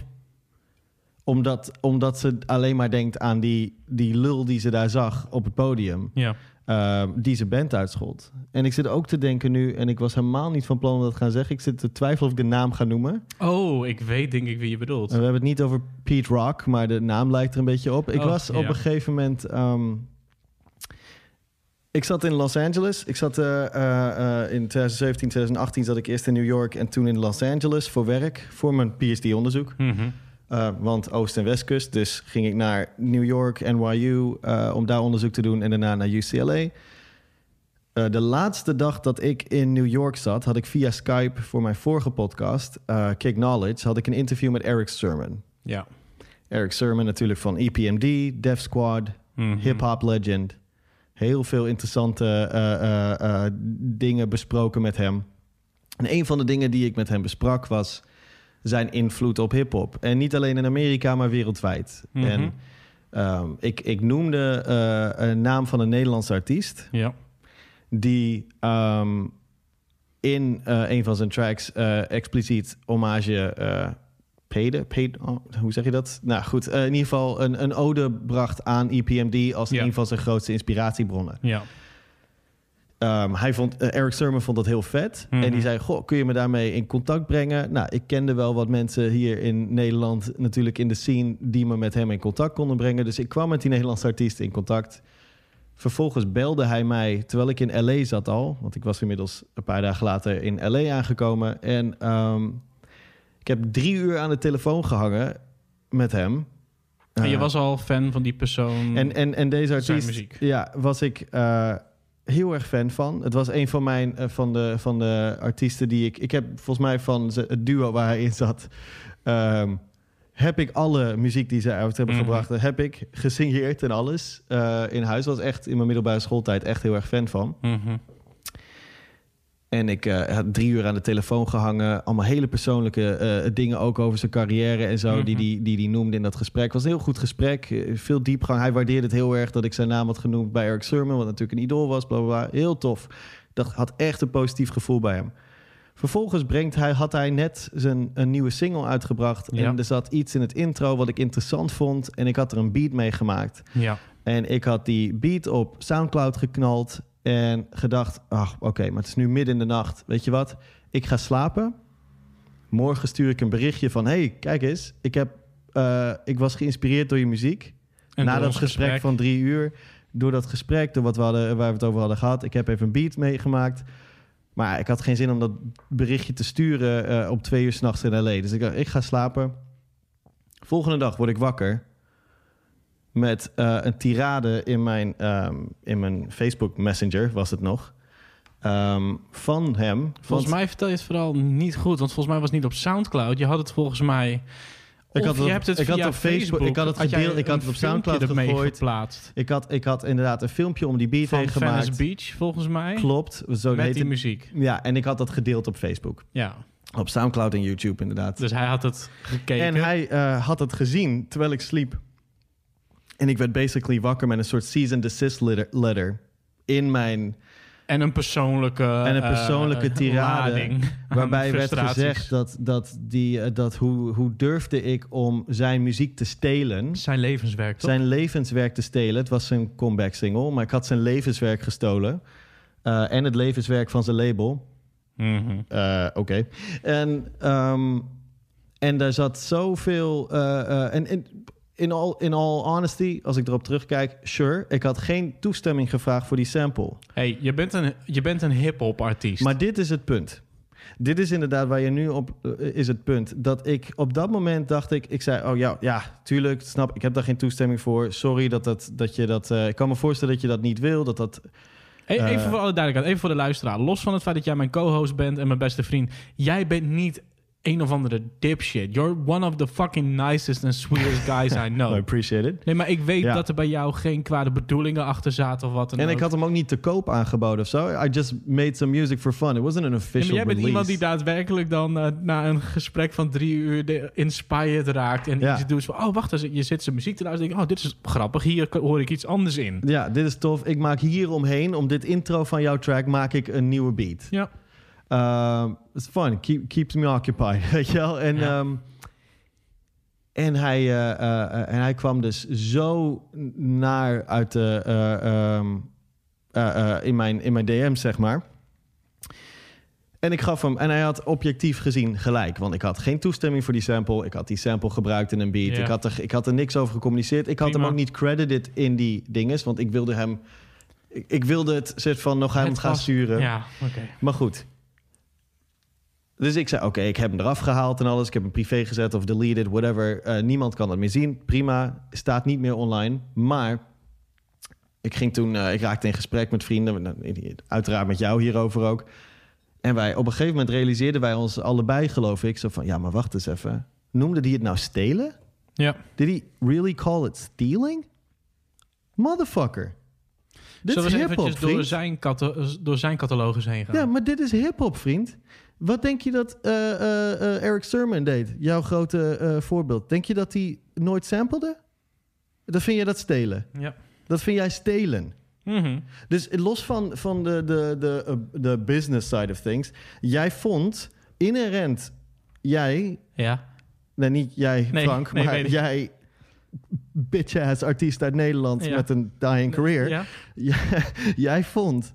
Omdat, omdat ze alleen maar denkt aan die, die lul die ze daar zag op het podium. ja. Eh, die zijn band uitschold. En ik zit ook te denken nu, en ik was helemaal niet van plan om dat te gaan zeggen. Ik zit te twijfelen of ik de naam ga noemen. Oh, ik weet denk ik wie je bedoelt. En we hebben het niet over Pete Rock, maar de naam lijkt er een beetje op. Ik Oh, was op ja. een gegeven moment. ehm, ik zat in Los Angeles. Ik zat eh, eh, eh, in 2017, 2018 zat ik eerst in New York en toen in Los Angeles voor werk, voor mijn PhD-onderzoek. Mhm. Uh, want Oost- en Westkust. Dus ging ik naar New York, NYU, uh, om daar onderzoek te doen en daarna naar UCLA. Uh, de laatste dag dat ik in New York zat, had ik via Skype voor mijn vorige podcast, Kick Knowledge, had ik een interview met Eric Sermon. Ja. Eric Sermon natuurlijk van EPMD, Def Squad, Mhm. hip-hop legend. Heel veel interessante dingen besproken met hem. En een van de dingen die ik met hem besprak was zijn invloed op hip-hop. En niet alleen in Amerika, maar wereldwijd. Mhm. En um, ik, ik noemde uh, een naam van een Nederlandse artiest. Ja. Die um, in uh, een van zijn tracks uh, expliciet hommage paide. paid, oh, hoe zeg je dat? Nou goed, in ieder geval een, een ode bracht aan EPMD als ja. een van zijn grootste inspiratiebronnen. Ja. Um, hij vond, uh, Eric Sermon vond dat heel vet. Mm -hmm. En die zei, goh, kun je me daarmee in contact brengen? Nou, ik kende wel wat mensen hier in Nederland... natuurlijk in de scene die me met hem in contact konden brengen. Dus ik kwam met die Nederlandse artiest in contact. Vervolgens belde hij mij, terwijl ik in L.A. zat al... want ik was inmiddels een paar dagen later in L.A. aangekomen... en um, ik heb drie uur aan de telefoon gehangen met hem... En je uh, was al fan van die persoon. En, en, en deze artiest, ja, was ik uh, heel erg fan van. Het was een van mijn uh, van, de, van de artiesten die ik. Ik heb volgens mij van het duo waar hij in zat. Um, heb ik alle muziek die ze uit hebben Mhm. gebracht, heb ik gesigneerd en alles uh, in huis. Was echt in mijn middelbare schooltijd echt heel erg fan van. -hmm. En ik uh, had drie uur aan de telefoon gehangen. Allemaal hele persoonlijke uh, dingen ook over zijn carrière en zo. Mm -hmm. die, die, die die noemde in dat gesprek. Het was een heel goed gesprek. Uh, veel diepgang. Hij waardeerde het heel erg dat ik zijn naam had genoemd bij Eric Sermon. Wat natuurlijk een idool was. Bla, bla, bla. Heel tof. Dat had echt een positief gevoel bij hem. Vervolgens brengt hij, had hij net zijn, een nieuwe single uitgebracht. Ja. En er zat iets in het intro wat ik interessant vond. En ik had er een beat mee gemaakt. Ja. En ik had die beat op Soundcloud geknald. En gedacht, ach, oké, okay, maar het is nu midden in de nacht. Weet je wat? Ik ga slapen. Morgen stuur ik een berichtje van... hey, kijk eens, ik heb eh, ik was geïnspireerd door je muziek. En Na dat gesprek, van drie uur, door dat gesprek, door wat we hadden, waar we het over hadden gehad. Ik heb even een beat meegemaakt. Maar ik had geen zin om dat berichtje te sturen eh, op twee uur s'nachts in L.A. Dus ik dacht, ik ga slapen. Volgende dag word ik wakker met eh, een tirade in mijn, ehm, in mijn Facebook Messenger, was het nog. Ehm, van hem. Volgens mij vertel je het vooral niet goed, want volgens mij was het niet op Soundcloud. Je had het volgens mij. Ik had het je hebt het ik had op Facebook- ik had het gedeeld- ik had het op Soundcloud gegooid. geplaatst. ik had, ik had inderdaad een filmpje om die beat Van heen Venice gemaakt. Beach, volgens mij. Klopt. Zo met heet die het. muziek. Ja, en ik had dat gedeeld op Facebook. Ja, Op Soundcloud en YouTube inderdaad. dus hij had het gekeken. en hij eh, had het gezien terwijl ik sliep. En ik werd basically wakker met een soort cease and desist letter, letter in mijn... En een persoonlijke, En een eh, persoonlijke eh, tirade, lading Waarbij werd gezegd dat, dat, die, eh, dat hoe, hoe durfde ik om zijn muziek te stelen... Zijn levenswerk, toch? zijn levenswerk te stelen. Het was zijn comeback single, maar ik had zijn levenswerk gestolen. En het levenswerk van zijn label. Mhm. Oké. En, ehm, en daar zat zoveel. eh, en in, all, in all honesty, als ik erop terugkijk, sure. Ik had geen toestemming gevraagd voor die sample. Hey, je bent een, je bent een hip-hop artiest. Maar dit is het punt. Dit is inderdaad waar je nu op eh, is het punt. Dat ik op dat moment dacht ik, ik zei, oh ja, ja, tuurlijk, snap, ik heb daar geen toestemming voor. Sorry dat, dat, dat je dat. eh, ik kan me voorstellen dat je dat niet wil. Dat dat. Hey, even Eh, voor alle duidelijkheid, even voor de luisteraar. Los van het feit dat jij mijn co-host bent en mijn beste vriend. Jij bent niet een of andere dipshit. You're one of the fucking nicest and sweetest guys I I know. appreciate it. Nee, maar ik weet Ja. dat er bij jou geen kwade bedoelingen achter zaten of wat dan En ook. ik had hem ook niet te koop aangeboden of zo. I just made some music for fun. It wasn't an Ja, official maar jij bent release. iemand die daadwerkelijk dan eh, na een gesprek van drie uur de inspired raakt. En Ja. iets doet van, oh wacht, eens, je zit zijn muziek te luisteren. Denk, oh, dit is grappig, hier hoor ik iets anders in. Ja, dit is tof. Ik maak hier omheen, om dit intro van jouw track, maak ik een nieuwe beat. Ja. Uh, it's fun. Keep, keeps me occupied, weet je wel? En, Ja. ehm, en, hij, eh, eh, en hij kwam dus zo naar uit de, eh, in, mijn, in mijn DM, zeg maar. En ik gaf hem, en hij had objectief gezien gelijk. Want ik had geen toestemming voor die sample. Ik had die sample gebruikt in een beat. Ik, had er, ik had er niks over gecommuniceerd. Ik had Prima. hem ook niet credited in die dinges. Want ik wilde hem... Ik, ik wilde het soort van nog hem gaan sturen. Ja. Maar goed. Dus ik zei, oké, ik heb hem eraf gehaald en alles. Ik heb hem privé gezet of deleted, whatever. Eh, niemand kan het meer zien. Prima, staat niet meer online. Maar ik ging toen, eh, ik raakte in gesprek met vrienden. Uiteraard met jou hierover ook. En wij, op een gegeven moment realiseerden wij ons allebei, geloof ik, zo van, ja, maar wacht eens even. Noemde die het nou stelen? Ja. Did he really call it stealing? Motherfucker. Dit Zullen is we eens hip-hop, eventjes door zijn, door zijn catalogus heen gaan? Ja, maar dit is hip-hop, vriend. Wat denk je dat eh, eh, eh, Eric Sermon deed? Jouw grote voorbeeld. Denk je dat hij nooit samplede? Dan vind je dat stelen. Ja. Dat vind jij stelen. Mhm. Dus los van, van de, de, de, de business side of things. Jij vond inherent, jij, Ja. nee niet jij Nee, Frank, nee, maar jij bitch-ass artiest uit Nederland Ja. met een dying career. Ja. Jij vond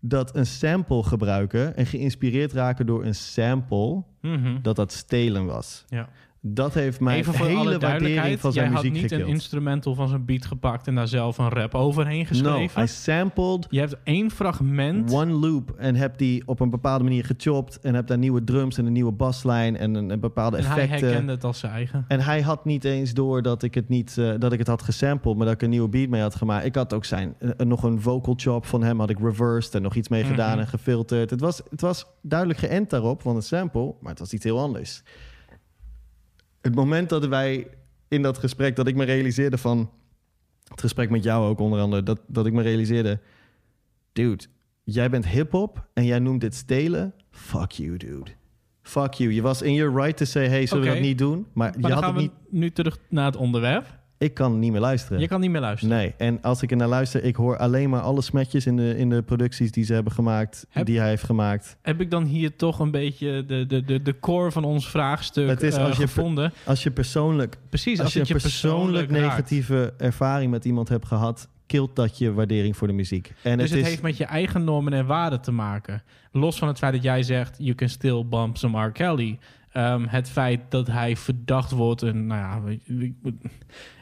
dat een sample gebruiken en geïnspireerd raken door een sample, Mhm. dat dat stelen was. ja. Dat heeft mijn Even voor hele alle duidelijkheid. van Jij zijn had muziek niet een instrumental van zijn beat gepakt en daar zelf een rap overheen No, geschreven. I sampled Je hebt één fragment. one loop en heb die op een bepaalde manier gechopt en heb daar nieuwe drums en een nieuwe baslijn en een, een bepaalde en hij effecten. herkende het als zijn eigen. En hij had niet eens door dat ik het niet eh, dat ik het had gesampled, maar dat ik een nieuwe beat mee had gemaakt. Ik had ook zijn eh, nog een vocal chop van hem had ik reversed en nog iets mee gedaan Mhm. en gefilterd. Het was, het was duidelijk geënt daarop van een sample, maar het was iets heel anders. Het moment dat wij in dat gesprek dat ik me realiseerde van het gesprek met jou ook onder andere dat dat ik me realiseerde, dude, jij bent hip hop en jij noemt dit stelen. Fuck you, dude. Fuck you. Je was in your right to say, hey, zullen we dat niet doen? Maar, Maar je had gaan het we niet nu terug naar het onderwerp. Ik kan niet meer luisteren. Je kan niet meer luisteren. Nee, en als ik er naar luister, ik hoor alleen maar alle smetjes in de, in de producties die ze hebben gemaakt, Heb- die hij heeft gemaakt. Heb ik dan hier toch een beetje de, de, de, de core van ons vraagstuk Het is eh, als je- gevonden? Als je persoonlijk, Precies, als, als je het een je persoonlijk negatieve ervaring met iemand hebt gehad, kilt dat je waardering voor de muziek. En Dus het, het, is, heeft met je eigen normen en waarden te maken. Los van het feit dat jij zegt... you can still bump some R. Kelly. Ehm, het feit dat hij verdacht wordt. En nou ja,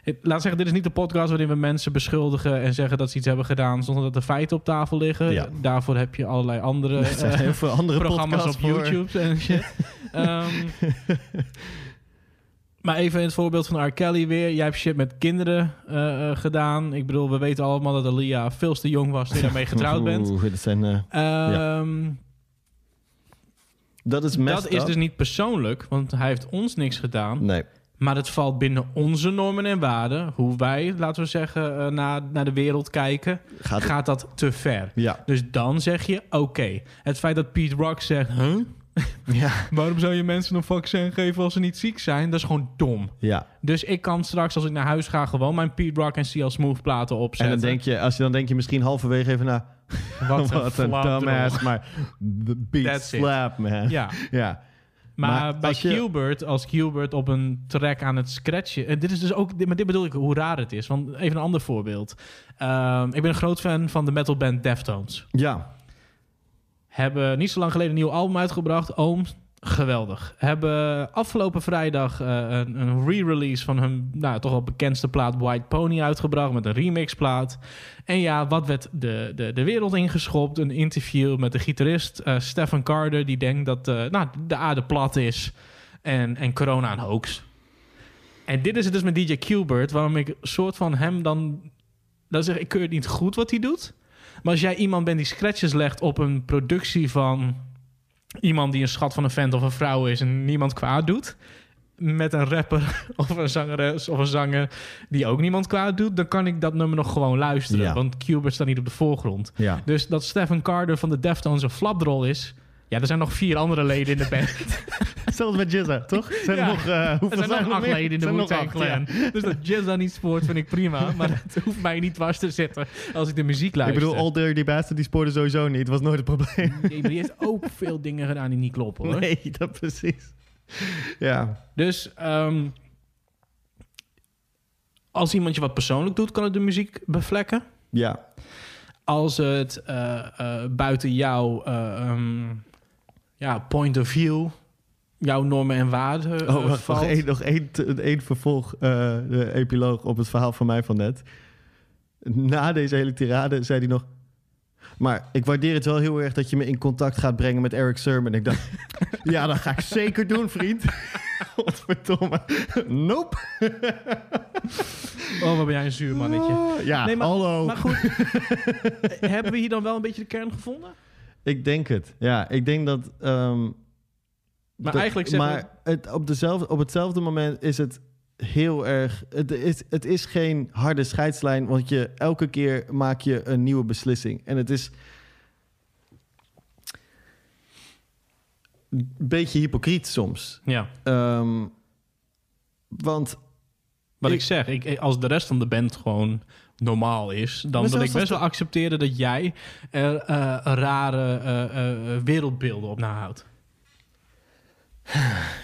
het- laat zeggen, dit is niet de podcast waarin we mensen beschuldigen en zeggen dat ze iets hebben gedaan zonder dat de feiten op tafel liggen. Ja. Daarvoor heb je allerlei andere Er eh, heel veel andere programma's op voor. YouTube en shit. Ehm, maar even in het voorbeeld van R. Kelly weer. Jij hebt shit met kinderen eh, eh, gedaan. Ik bedoel, we weten allemaal dat Alia veel te jong was toen je daarmee getrouwd bent. Oeh, dat, zijn, eh, Ehm, dat is dat is up. dus niet persoonlijk, want hij heeft ons niks gedaan. Nee. Maar het valt binnen onze normen en waarden. Hoe wij, laten we zeggen, eh, naar, naar de wereld kijken. Gaat, Gaat dat te ver? Ja. Dus dan zeg je, oké. Het feit dat Pete Rock zegt... Huh? Ja. Waarom zou je mensen een vaccin geven als ze niet ziek zijn? Dat is gewoon dom. ja. Dus ik kan straks, als ik naar huis ga... gewoon mijn Pete Rock en CL Smooth platen En opzetten. dan denk je, als je dan denk je misschien halverwege even na... Wat een, Wat een flauw dumbass, maar the beat slap, man. Ja, ja. maar, Maar bij als je- Gilbert, als Gilbert op een track aan het scratchen... En dit is dus ook, dit, maar dit bedoel ik hoe raar het is. Want even een ander voorbeeld. Ehm, ik ben een groot fan van de metalband Deftones. Ja. Hebben niet zo lang geleden een nieuw album uitgebracht. Oom, geweldig. Hebben afgelopen vrijdag eh, een, een re-release van hun nou, toch wel bekendste plaat White Pony uitgebracht. Met een remixplaat. En ja, wat werd de, de, de wereld ingeschopt? Een interview met de gitarist eh, Stephen Carter. Die denkt dat eh, nou, de aarde plat is. En, en corona een hoax. En dit is het dus met DJ Qbert. Waarom ik soort van hem dan... Dan zeg ik, ik keur het niet goed wat hij doet. Maar als jij iemand bent die scratches legt op een productie van iemand die een schat van een vent of een vrouw is en niemand kwaad doet, met een rapper of een zangeres of een zanger die ook niemand kwaad doet, dan kan ik dat nummer nog gewoon luisteren. Ja. Want Qbert staat niet op de voorgrond. Ja. Dus dat Stephen Carter van de Deftones een flapdrol is. Ja, er zijn nog vier andere leden in de band. Zelfs met Jizza, toch? Zijn Ja. er nog, eh, Er hoeveel zijn nog acht meer? leden in de Zijn er Wu-Tang Clan. ja. Dus dat Jizz dan niet spoort, vind ik prima. Maar het hoeft mij niet dwars te zitten als ik de muziek Ik luister. bedoel, Old Dirty Bastard, die spoorde sowieso niet. was nooit het probleem. Nee, maar die heeft ook veel dingen gedaan die niet kloppen, hoor. Nee, dat precies. Ja. Dus ehm, als iemand je wat persoonlijk doet, kan het de muziek bevlekken. Ja. Als het eh, eh, buiten jouw eh, ehm, ja, point of view, jouw normen en waarden eh, Oh, wacht, valt. nog één, nog één, vervolg, eh, de epiloog op het verhaal van mij van net. Na deze hele tirade zei hij nog... Maar ik waardeer het wel heel erg dat je me in contact gaat brengen met Eric Sermon. Ik dacht, ja, dat ga ik zeker doen, vriend. Godverdomme. Nope. Oh, wat ben jij een zuur mannetje. Oh, ja, Nee, maar- hallo. Maar goed, eh, hebben we hier dan wel een beetje de kern gevonden? Ik denk het. Ja, ik denk dat... ehm, Maar dat- eigenlijk zeggen maar het, op, dezelfde, op hetzelfde moment is het heel erg... Het is, het is geen harde scheidslijn, want je, elke keer maak je een nieuwe beslissing. En het is... Een beetje hypocriet soms. Ja, Ehm, want wat ik, Ik- zeg, ik, als de rest van de band gewoon normaal is, dan zelfs ik best wel accepteren dat jij er eh, rare eh, eh, eh, wereldbeelden op nahoudt.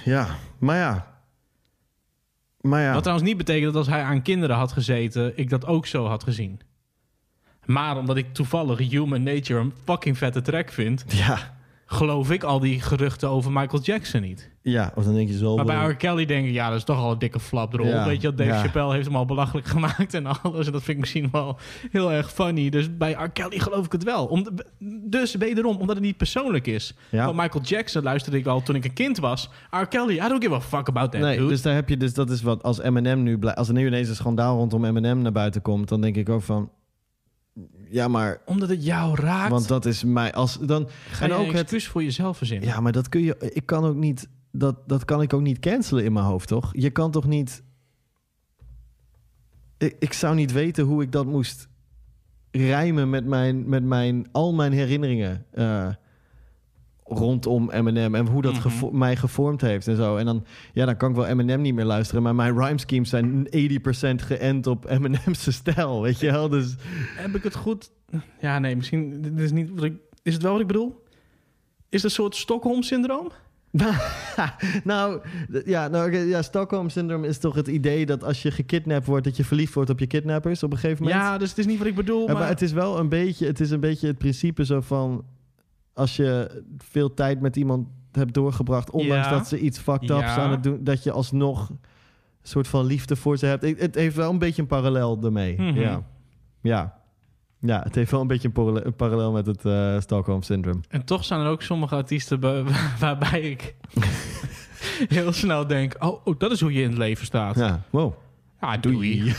ja, maar ja. Maar ja. Wat trouwens niet betekent dat als hij aan kinderen had gezeten, ik dat ook zo had gezien. Maar omdat ik toevallig Human Nature een fucking vette track vind, Ja, geloof ik al die geruchten over Michael Jackson niet. ja, of dan denk je zo... Maar bij R. Kelly denk ik, ja, dat is toch al een dikke flapdrol. Ja, Weet je Dave ja. Chappelle heeft hem al belachelijk gemaakt en alles. En dat vind ik misschien wel heel erg funny. Dus bij R. Kelly geloof ik het wel. Om de- dus wederom, omdat het niet persoonlijk is. Ja. Want Michael Jackson luisterde ik al toen ik een kind was. R. Kelly, I don't give a fuck about that, Nee, dude. dus daar heb je dus dat is wat als Eminem nu als er nu ineens een schandaal rondom Eminem naar buiten komt, dan denk ik ook van ja, maar Omdat het jou raakt, want dat is mij als dan ga en je ook een het excuus voor jezelf verzinnen. ja, maar dat kun je ik kan ook niet dat dat kan ik ook niet cancelen in mijn hoofd, toch? Je kan toch niet ik, ik zou niet weten hoe ik dat moest rijmen met mijn met mijn al mijn herinneringen eh, rondom Eminem en hoe dat Mhm. gevo- mij gevormd heeft en zo. En dan, ja, dan kan ik wel Eminem niet meer luisteren, maar mijn rhyme schemes zijn 80% geënt op Eminem's stijl, weet je wel? Dus Heb ik het goed? Ja, nee, misschien dit is niet wat ik. Is het wel wat ik bedoel? Is het een soort Stockholm-syndroom? nou, ja, nou, ja, Stockholm syndroom is toch het idee dat als je gekidnapt wordt, dat je verliefd wordt op je kidnappers op een gegeven moment. Ja, dus het is niet wat ik bedoel. Ja, maar, maar het is wel een beetje, het is een beetje het principe zo van als je veel tijd met iemand hebt doorgebracht, ondanks Ja. dat ze iets fucked ups Ja. aan het doen, dat je alsnog een soort van liefde voor ze hebt. Het heeft wel een beetje een parallel daarmee. Mhm. Ja. Ja. Ja, het heeft wel een beetje een, parallel- met het eh, Stockholm Syndrome. En toch zijn er ook sommige artiesten waarbij ik heel snel denk... Oh, oh, dat is hoe je in het leven staat. Ja, wow. Ja, doei.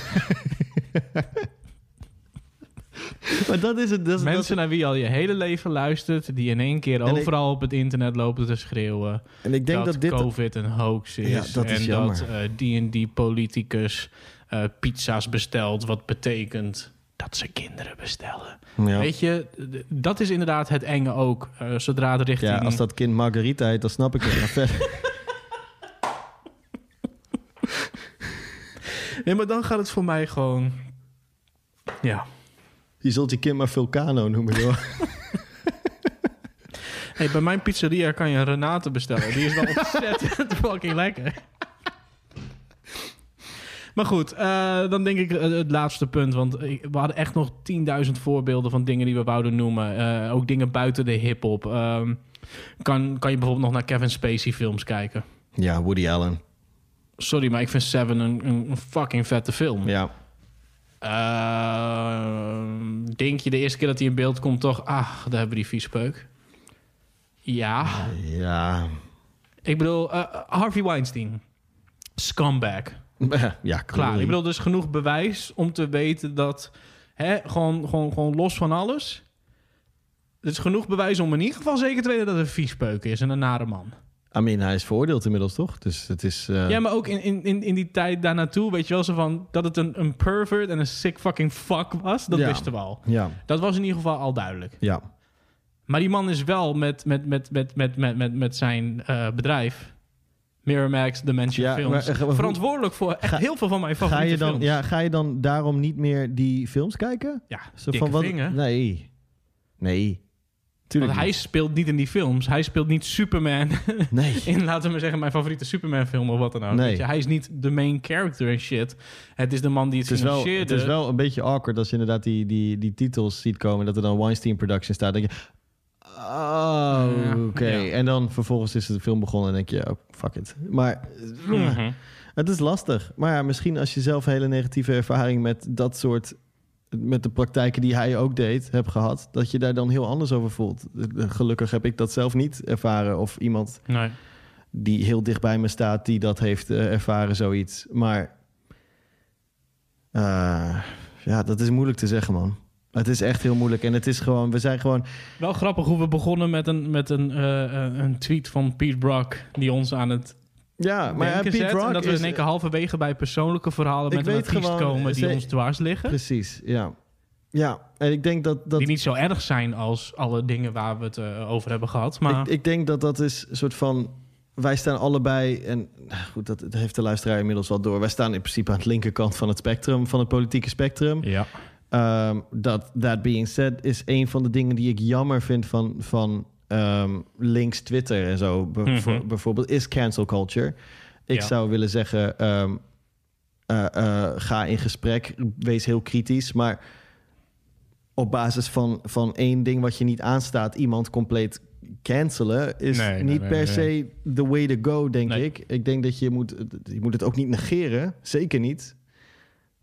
Maar dat is het. Dat is, dat is- Mensen naar wie al je hele leven luistert... die in één keer ik- overal op het internet lopen te schreeuwen... en ik denk dat, dat, dit... COVID een hoax is. Ja, dat is en jammer. dat eh, die en die politicus eh, pizza's bestelt... wat betekent dat ze kinderen bestellen. ja. Weet je, dat is inderdaad het enge ook. eh, zodra het richting... ja, als dat kind Margarita heet, dan snap ik het. Maar verder... Nee, maar dan gaat het voor mij gewoon... Ja. Je zult je kind maar Vulcano noemen, joh. Hey, bij mijn pizzeria kan je een Renate bestellen. Die is wel ontzettend fucking lekker. Maar goed, eh, dan denk ik eh, het laatste punt. Want ik- we hadden echt nog 10.000 voorbeelden van dingen die we wouden noemen. Eh, ook dingen buiten de hip-hop. Ehm, kan, kan je bijvoorbeeld nog naar Kevin Spacey films kijken? Ja, Woody Allen. Sorry, maar ik vind Seven een, een een fucking vette film. Ja. Eh, denk je de eerste keer dat hij in beeld komt toch... Ah, daar hebben we die viespeuk. Ja. Ja. Ik bedoel, eh, Harvey Weinstein. Scumbag. Ja, Klaar. Ik bedoel, is genoeg bewijs om te weten dat... Hè, gewoon, gewoon, gewoon los van alles... Er is genoeg bewijs om in ieder geval zeker te weten dat het een viespeuk is en een nare man. I mean, hij is veroordeeld inmiddels, toch? Dus het is... eh, Ja, maar ook in, in, in, in die tijd daarnaartoe, weet je wel, zo van dat het een, een pervert en een sick fucking fuck was, dat Ja. wisten we al. Ja, Dat was in ieder geval al duidelijk. ja. Maar die man is wel met, met, met, met, met, met, met, met zijn eh, bedrijf, Miramax Dimension Ja, Films, maar, eh, verantwoordelijk voor echt Ga- heel veel van mijn Ga favoriete je, dan, films. ja, ga je dan daarom niet meer die films kijken? Ja, Zo dikke wat? Nee. Nee. Tuurlijk Want hij niet. speelt niet in die films. Hij speelt niet Superman Nee. in, laten we maar zeggen, mijn favoriete Superman film of wat dan ook. Nee. Weet je, hij is niet de main character en shit. Het is de man die het, Het wel, financierde. het is wel een beetje awkward als je inderdaad die, die, die titels ziet komen... dat er dan Weinstein Production staat. Dan denk je... Oh, oké. ja. En dan vervolgens is de film begonnen en denk je... Oh, fuck it. Maar Mhm. het is lastig. Maar ja, misschien als je zelf hele negatieve ervaring... met dat soort... met de praktijken die hij ook deed, hebt gehad... dat je daar dan heel anders over voelt. Gelukkig heb ik dat zelf niet ervaren. Of iemand Nee. die heel dicht bij me staat, die dat heeft eh, ervaren, zoiets. Maar eh, ja, dat is moeilijk te zeggen, man. Het is echt heel moeilijk. En het is gewoon, we zijn gewoon. Wel grappig hoe we begonnen met een, met een, eh, een tweet van Pete Brock... die ons aan het Ja, maar ja, denken Pete zet. Rock en dat we is, in één keer halverwege bij persoonlijke verhalen... Met een artiest gewoon, komen die ze- ons dwars liggen. Precies, ja. Ja, en ik denk dat dat. Die niet zo erg zijn als alle dingen waar we het eh, over hebben gehad. Maar Ik, ik denk dat dat is een soort van. Wij staan allebei, en nou goed, dat, dat heeft de luisteraar inmiddels wel door. Wij staan in principe aan de linkerkant van het spectrum, van het politieke spectrum. ja. Um, dat that being said is een van de dingen die ik jammer vind van, van ehm, links Twitter en zo. Mhm. voor- bijvoorbeeld is cancel culture. Ik Ja. zou willen zeggen, ehm, eh, eh, ga in gesprek, wees heel kritisch, maar op basis van, van één ding wat je niet aanstaat, iemand compleet cancelen is Nee, niet nee, per nee. se the way to go, denk ik. Ik denk dat je moet, je moet het ook niet negeren, zeker niet.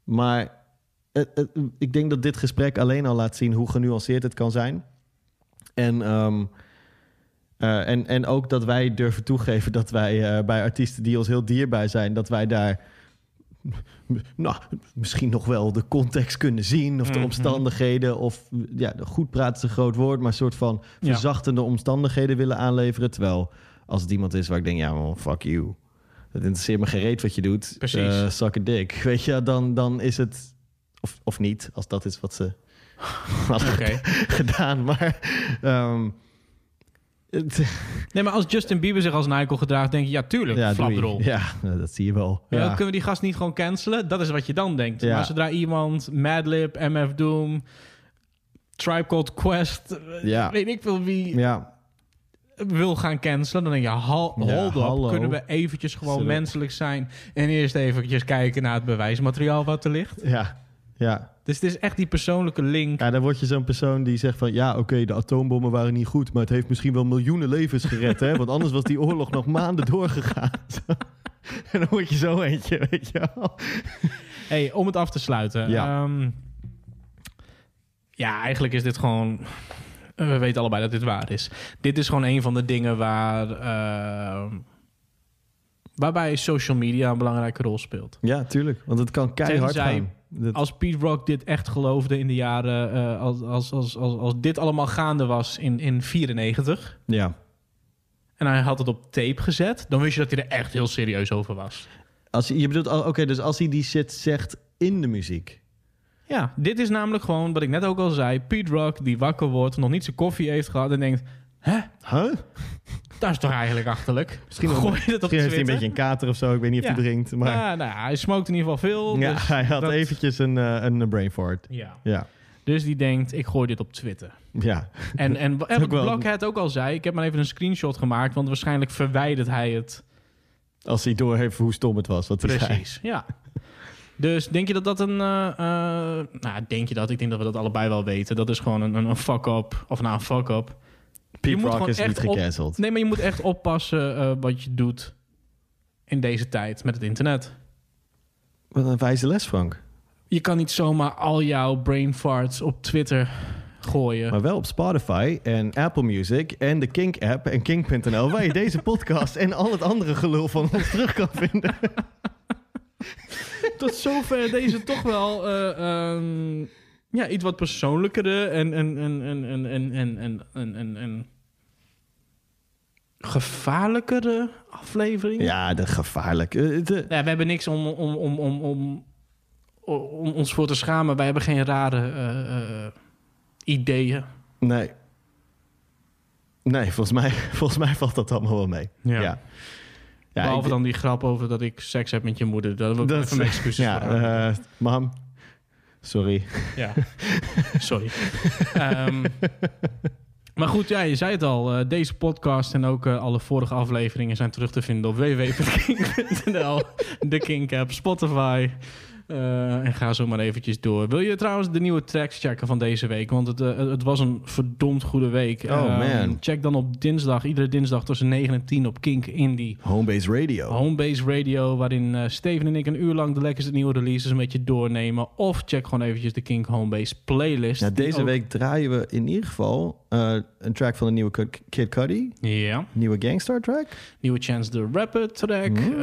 Maar het- het- ik denk dat dit gesprek alleen al laat zien hoe genuanceerd het kan zijn. En, ehm, eh, en, en ook dat wij durven toegeven dat wij eh, bij artiesten die ons heel dierbaar zijn, dat wij daar nou, misschien nog wel de context kunnen zien of de Mhm. omstandigheden. Of ja, goed praten is een groot woord, maar een soort van Ja. verzachtende omstandigheden willen aanleveren. Terwijl als het iemand is waar ik denk, ja, man, fuck you. Het interesseert me geen reet wat je doet. Precies. Eh, a dick. Weet je, dan, dan is het... Of, of niet, als dat is wat ze Oké. gedaan. Maar ehm, Nee, maar als Justin Bieber zich als Nike gedraagt, denk je, ja, tuurlijk, ja. Ja, nou, dat zie je wel. Ja. Ja. Kunnen we die gast niet gewoon cancelen? Dat is wat je dan denkt. Ja. Maar zodra iemand Madlib, MF Doom, Tribe Called Quest, Ja. weet ik veel wie, ja, wil gaan cancelen, dan denk je, hal, hold up, hallo. kunnen we eventjes gewoon menselijk zijn en eerst eventjes kijken naar het bewijsmateriaal wat er ligt? ja, Ja. Dus het is echt die persoonlijke link. ja, dan word je zo'n persoon die zegt van... ja, oké, de atoombommen waren niet goed... maar het heeft misschien wel miljoenen levens gered, hè? Want anders was die oorlog nog maanden doorgegaan. En dan word je zo eentje, weet je wel. Hey, om het af te sluiten. Ja. Ehm, ja, eigenlijk is dit gewoon... We weten allebei dat dit waar is. Dit is gewoon een van de dingen waar... ehm, waarbij social media een belangrijke rol speelt. Ja, tuurlijk. Want het kan keihard Tenzij- gaan. Dat- Als Pete Rock dit echt geloofde in de jaren... eh, als, als, als, als, als dit allemaal gaande was in, in 94... ja. en hij had het op tape gezet... dan wist je dat hij er echt heel serieus over was. Als, je bedoelt, oké, dus als hij die shit zegt in de muziek. Ja, dit is namelijk gewoon wat ik net ook al zei. Pete Rock die wakker wordt, nog niet zijn koffie heeft gehad... en denkt, hè, Huh? dat is toch eigenlijk achterlijk? Misschien Gooi je het op Misschien heeft hij een beetje een kater of zo. Ik weet niet of Ja. hij drinkt. Maar Ja, nou, hij smoked in ieder geval veel. ja, dus hij had dat- eventjes een, eh, een brain fart. Ja. Ja. Dus die denkt, ik gooi dit op Twitter. Ja. En, en wat Blockhead ook al zei, ik heb maar even een screenshot gemaakt... want waarschijnlijk verwijdert hij het Als hij doorheeft hoe stom het was. Wat hij zei. precies. Ja. Dus denk je dat dat een... eh, eh, nou, denk je dat? Ik denk dat we dat allebei wel weten. Dat is gewoon een, een, een fuck-up. Of nou, een fuck-up. Pete moet Rock is niet echt op- gecanceld. Nee, maar je moet echt oppassen eh, wat je doet... in deze tijd met het internet. Wat een wijze les, Frank. Je kan niet zomaar al jouw brain farts op Twitter gooien. Maar wel op Spotify en Apple Music en de Kink-app en Kink.nl... waar je deze podcast en al het andere gelul van ons terug kan vinden. Tot zover deze toch wel eh, ehm, ja, iets wat persoonlijkere en, en, en, en, en, en, en, en, en, en gevaarlijkere aflevering. Ja, de gevaarlijk. Eh, de- Ja, we hebben niks om, om, om, om, om, om ons voor te schamen. Wij hebben geen rare eh, eh, ideeën. nee. Nee, volgens mij, volgens mij valt dat allemaal wel mee. Ja. ja. Ja, Behalve ik- dan die grap over dat ik seks heb met je moeder. Daar wil ik dat even mijn excuses ja, voor eh, mam, sorry. Ja, sorry. Ehm, maar goed, ja, je zei het al. eh, deze podcast en ook eh, alle vorige afleveringen zijn terug te vinden op www.kink.nl, de Kink app, Spotify. Eh, en ga zo maar eventjes door. Wil je trouwens de nieuwe tracks checken van deze week? Want het, eh, het was een verdomd goede week. Oh, Ehm, man. Check dan op dinsdag, iedere dinsdag tussen 9 en 10 op Kink Indie. Homebase Radio. Homebase Radio, waarin eh, Steven en ik een uur lang de lekkerste nieuwe releases een beetje doornemen. Of check gewoon eventjes de Kink Homebase playlist. Ja, deze ook- week draaien we in ieder geval een track van de nieuwe Kid- Cudi. Ja, Nieuwe Gangstar track. nieuwe Chance the Rapper track. Mm.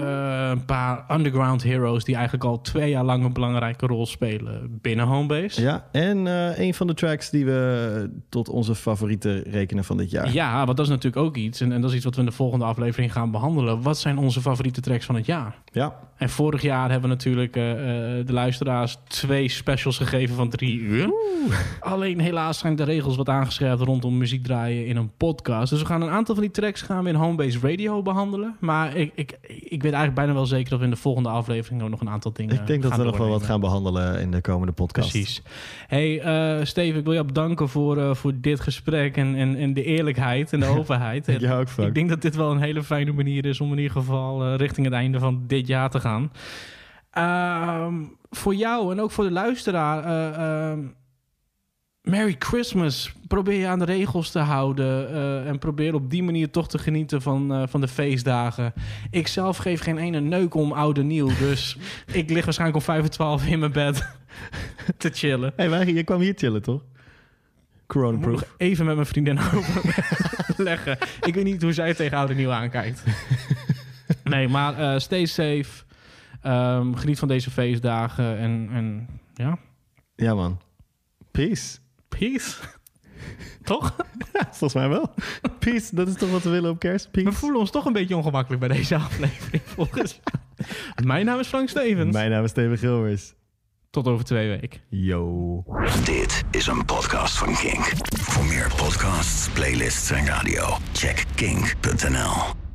een paar underground heroes die eigenlijk al twee jaar lang een belangrijke rol spelen binnen Homebase. Ja, en eh, een van de tracks die we tot onze favorieten rekenen van dit jaar. Ja, want dat is natuurlijk ook iets. En, en dat is iets wat we in de volgende aflevering gaan behandelen. Wat zijn onze favoriete tracks van het jaar? Ja, En vorig jaar hebben we natuurlijk eh, eh, de luisteraars twee specials gegeven van drie uur. Alleen helaas zijn de regels wat aangescherpt rondom muziek draaien in een podcast. Dus we gaan een aantal van die tracks gaan we in Homebase Radio behandelen. Maar ik, ik, ik weet eigenlijk bijna wel zeker dat we in de volgende aflevering ook nog een aantal dingen ik denk dat we nog wel wat gaan behandelen in de komende podcast. Precies. Hey, eh Steven, ik wil jou bedanken voor, voor dit gesprek en, en, en de eerlijkheid en de openheid. Ook, Frank. Ik denk dat dit wel een hele fijne manier is om in ieder geval richting het einde van dit jaar te gaan. Ehm, voor jou en ook voor de luisteraar. eh, ehm, Merry Christmas. Probeer je aan de regels te houden. eh, en probeer op die manier toch te genieten van, eh, van de feestdagen. Ik zelf geef geen ene neuk om oud en nieuw. Dus ik lig waarschijnlijk om 5 en 12 in mijn bed te chillen. hey, wij, je kwam hier chillen, toch? Corona-proof. even met mijn vriendin overleggen. Ik weet niet hoe zij tegen oud en nieuw aankijkt. Nee, maar eh, stay safe. Ehm, geniet van deze feestdagen. En, en ja, Ja, man. Peace. peace. Toch? Volgens mij wel. Peace, dat is toch wat we willen op kerst? We voelen ons toch een beetje ongemakkelijk bij deze aflevering. Volgens Mijn naam is Frank Stevens. Mijn naam is Steven Gilmers. Tot over twee weken. Yo. Dit is een podcast van Kink. Voor meer podcasts, playlists en radio, check kink.nl.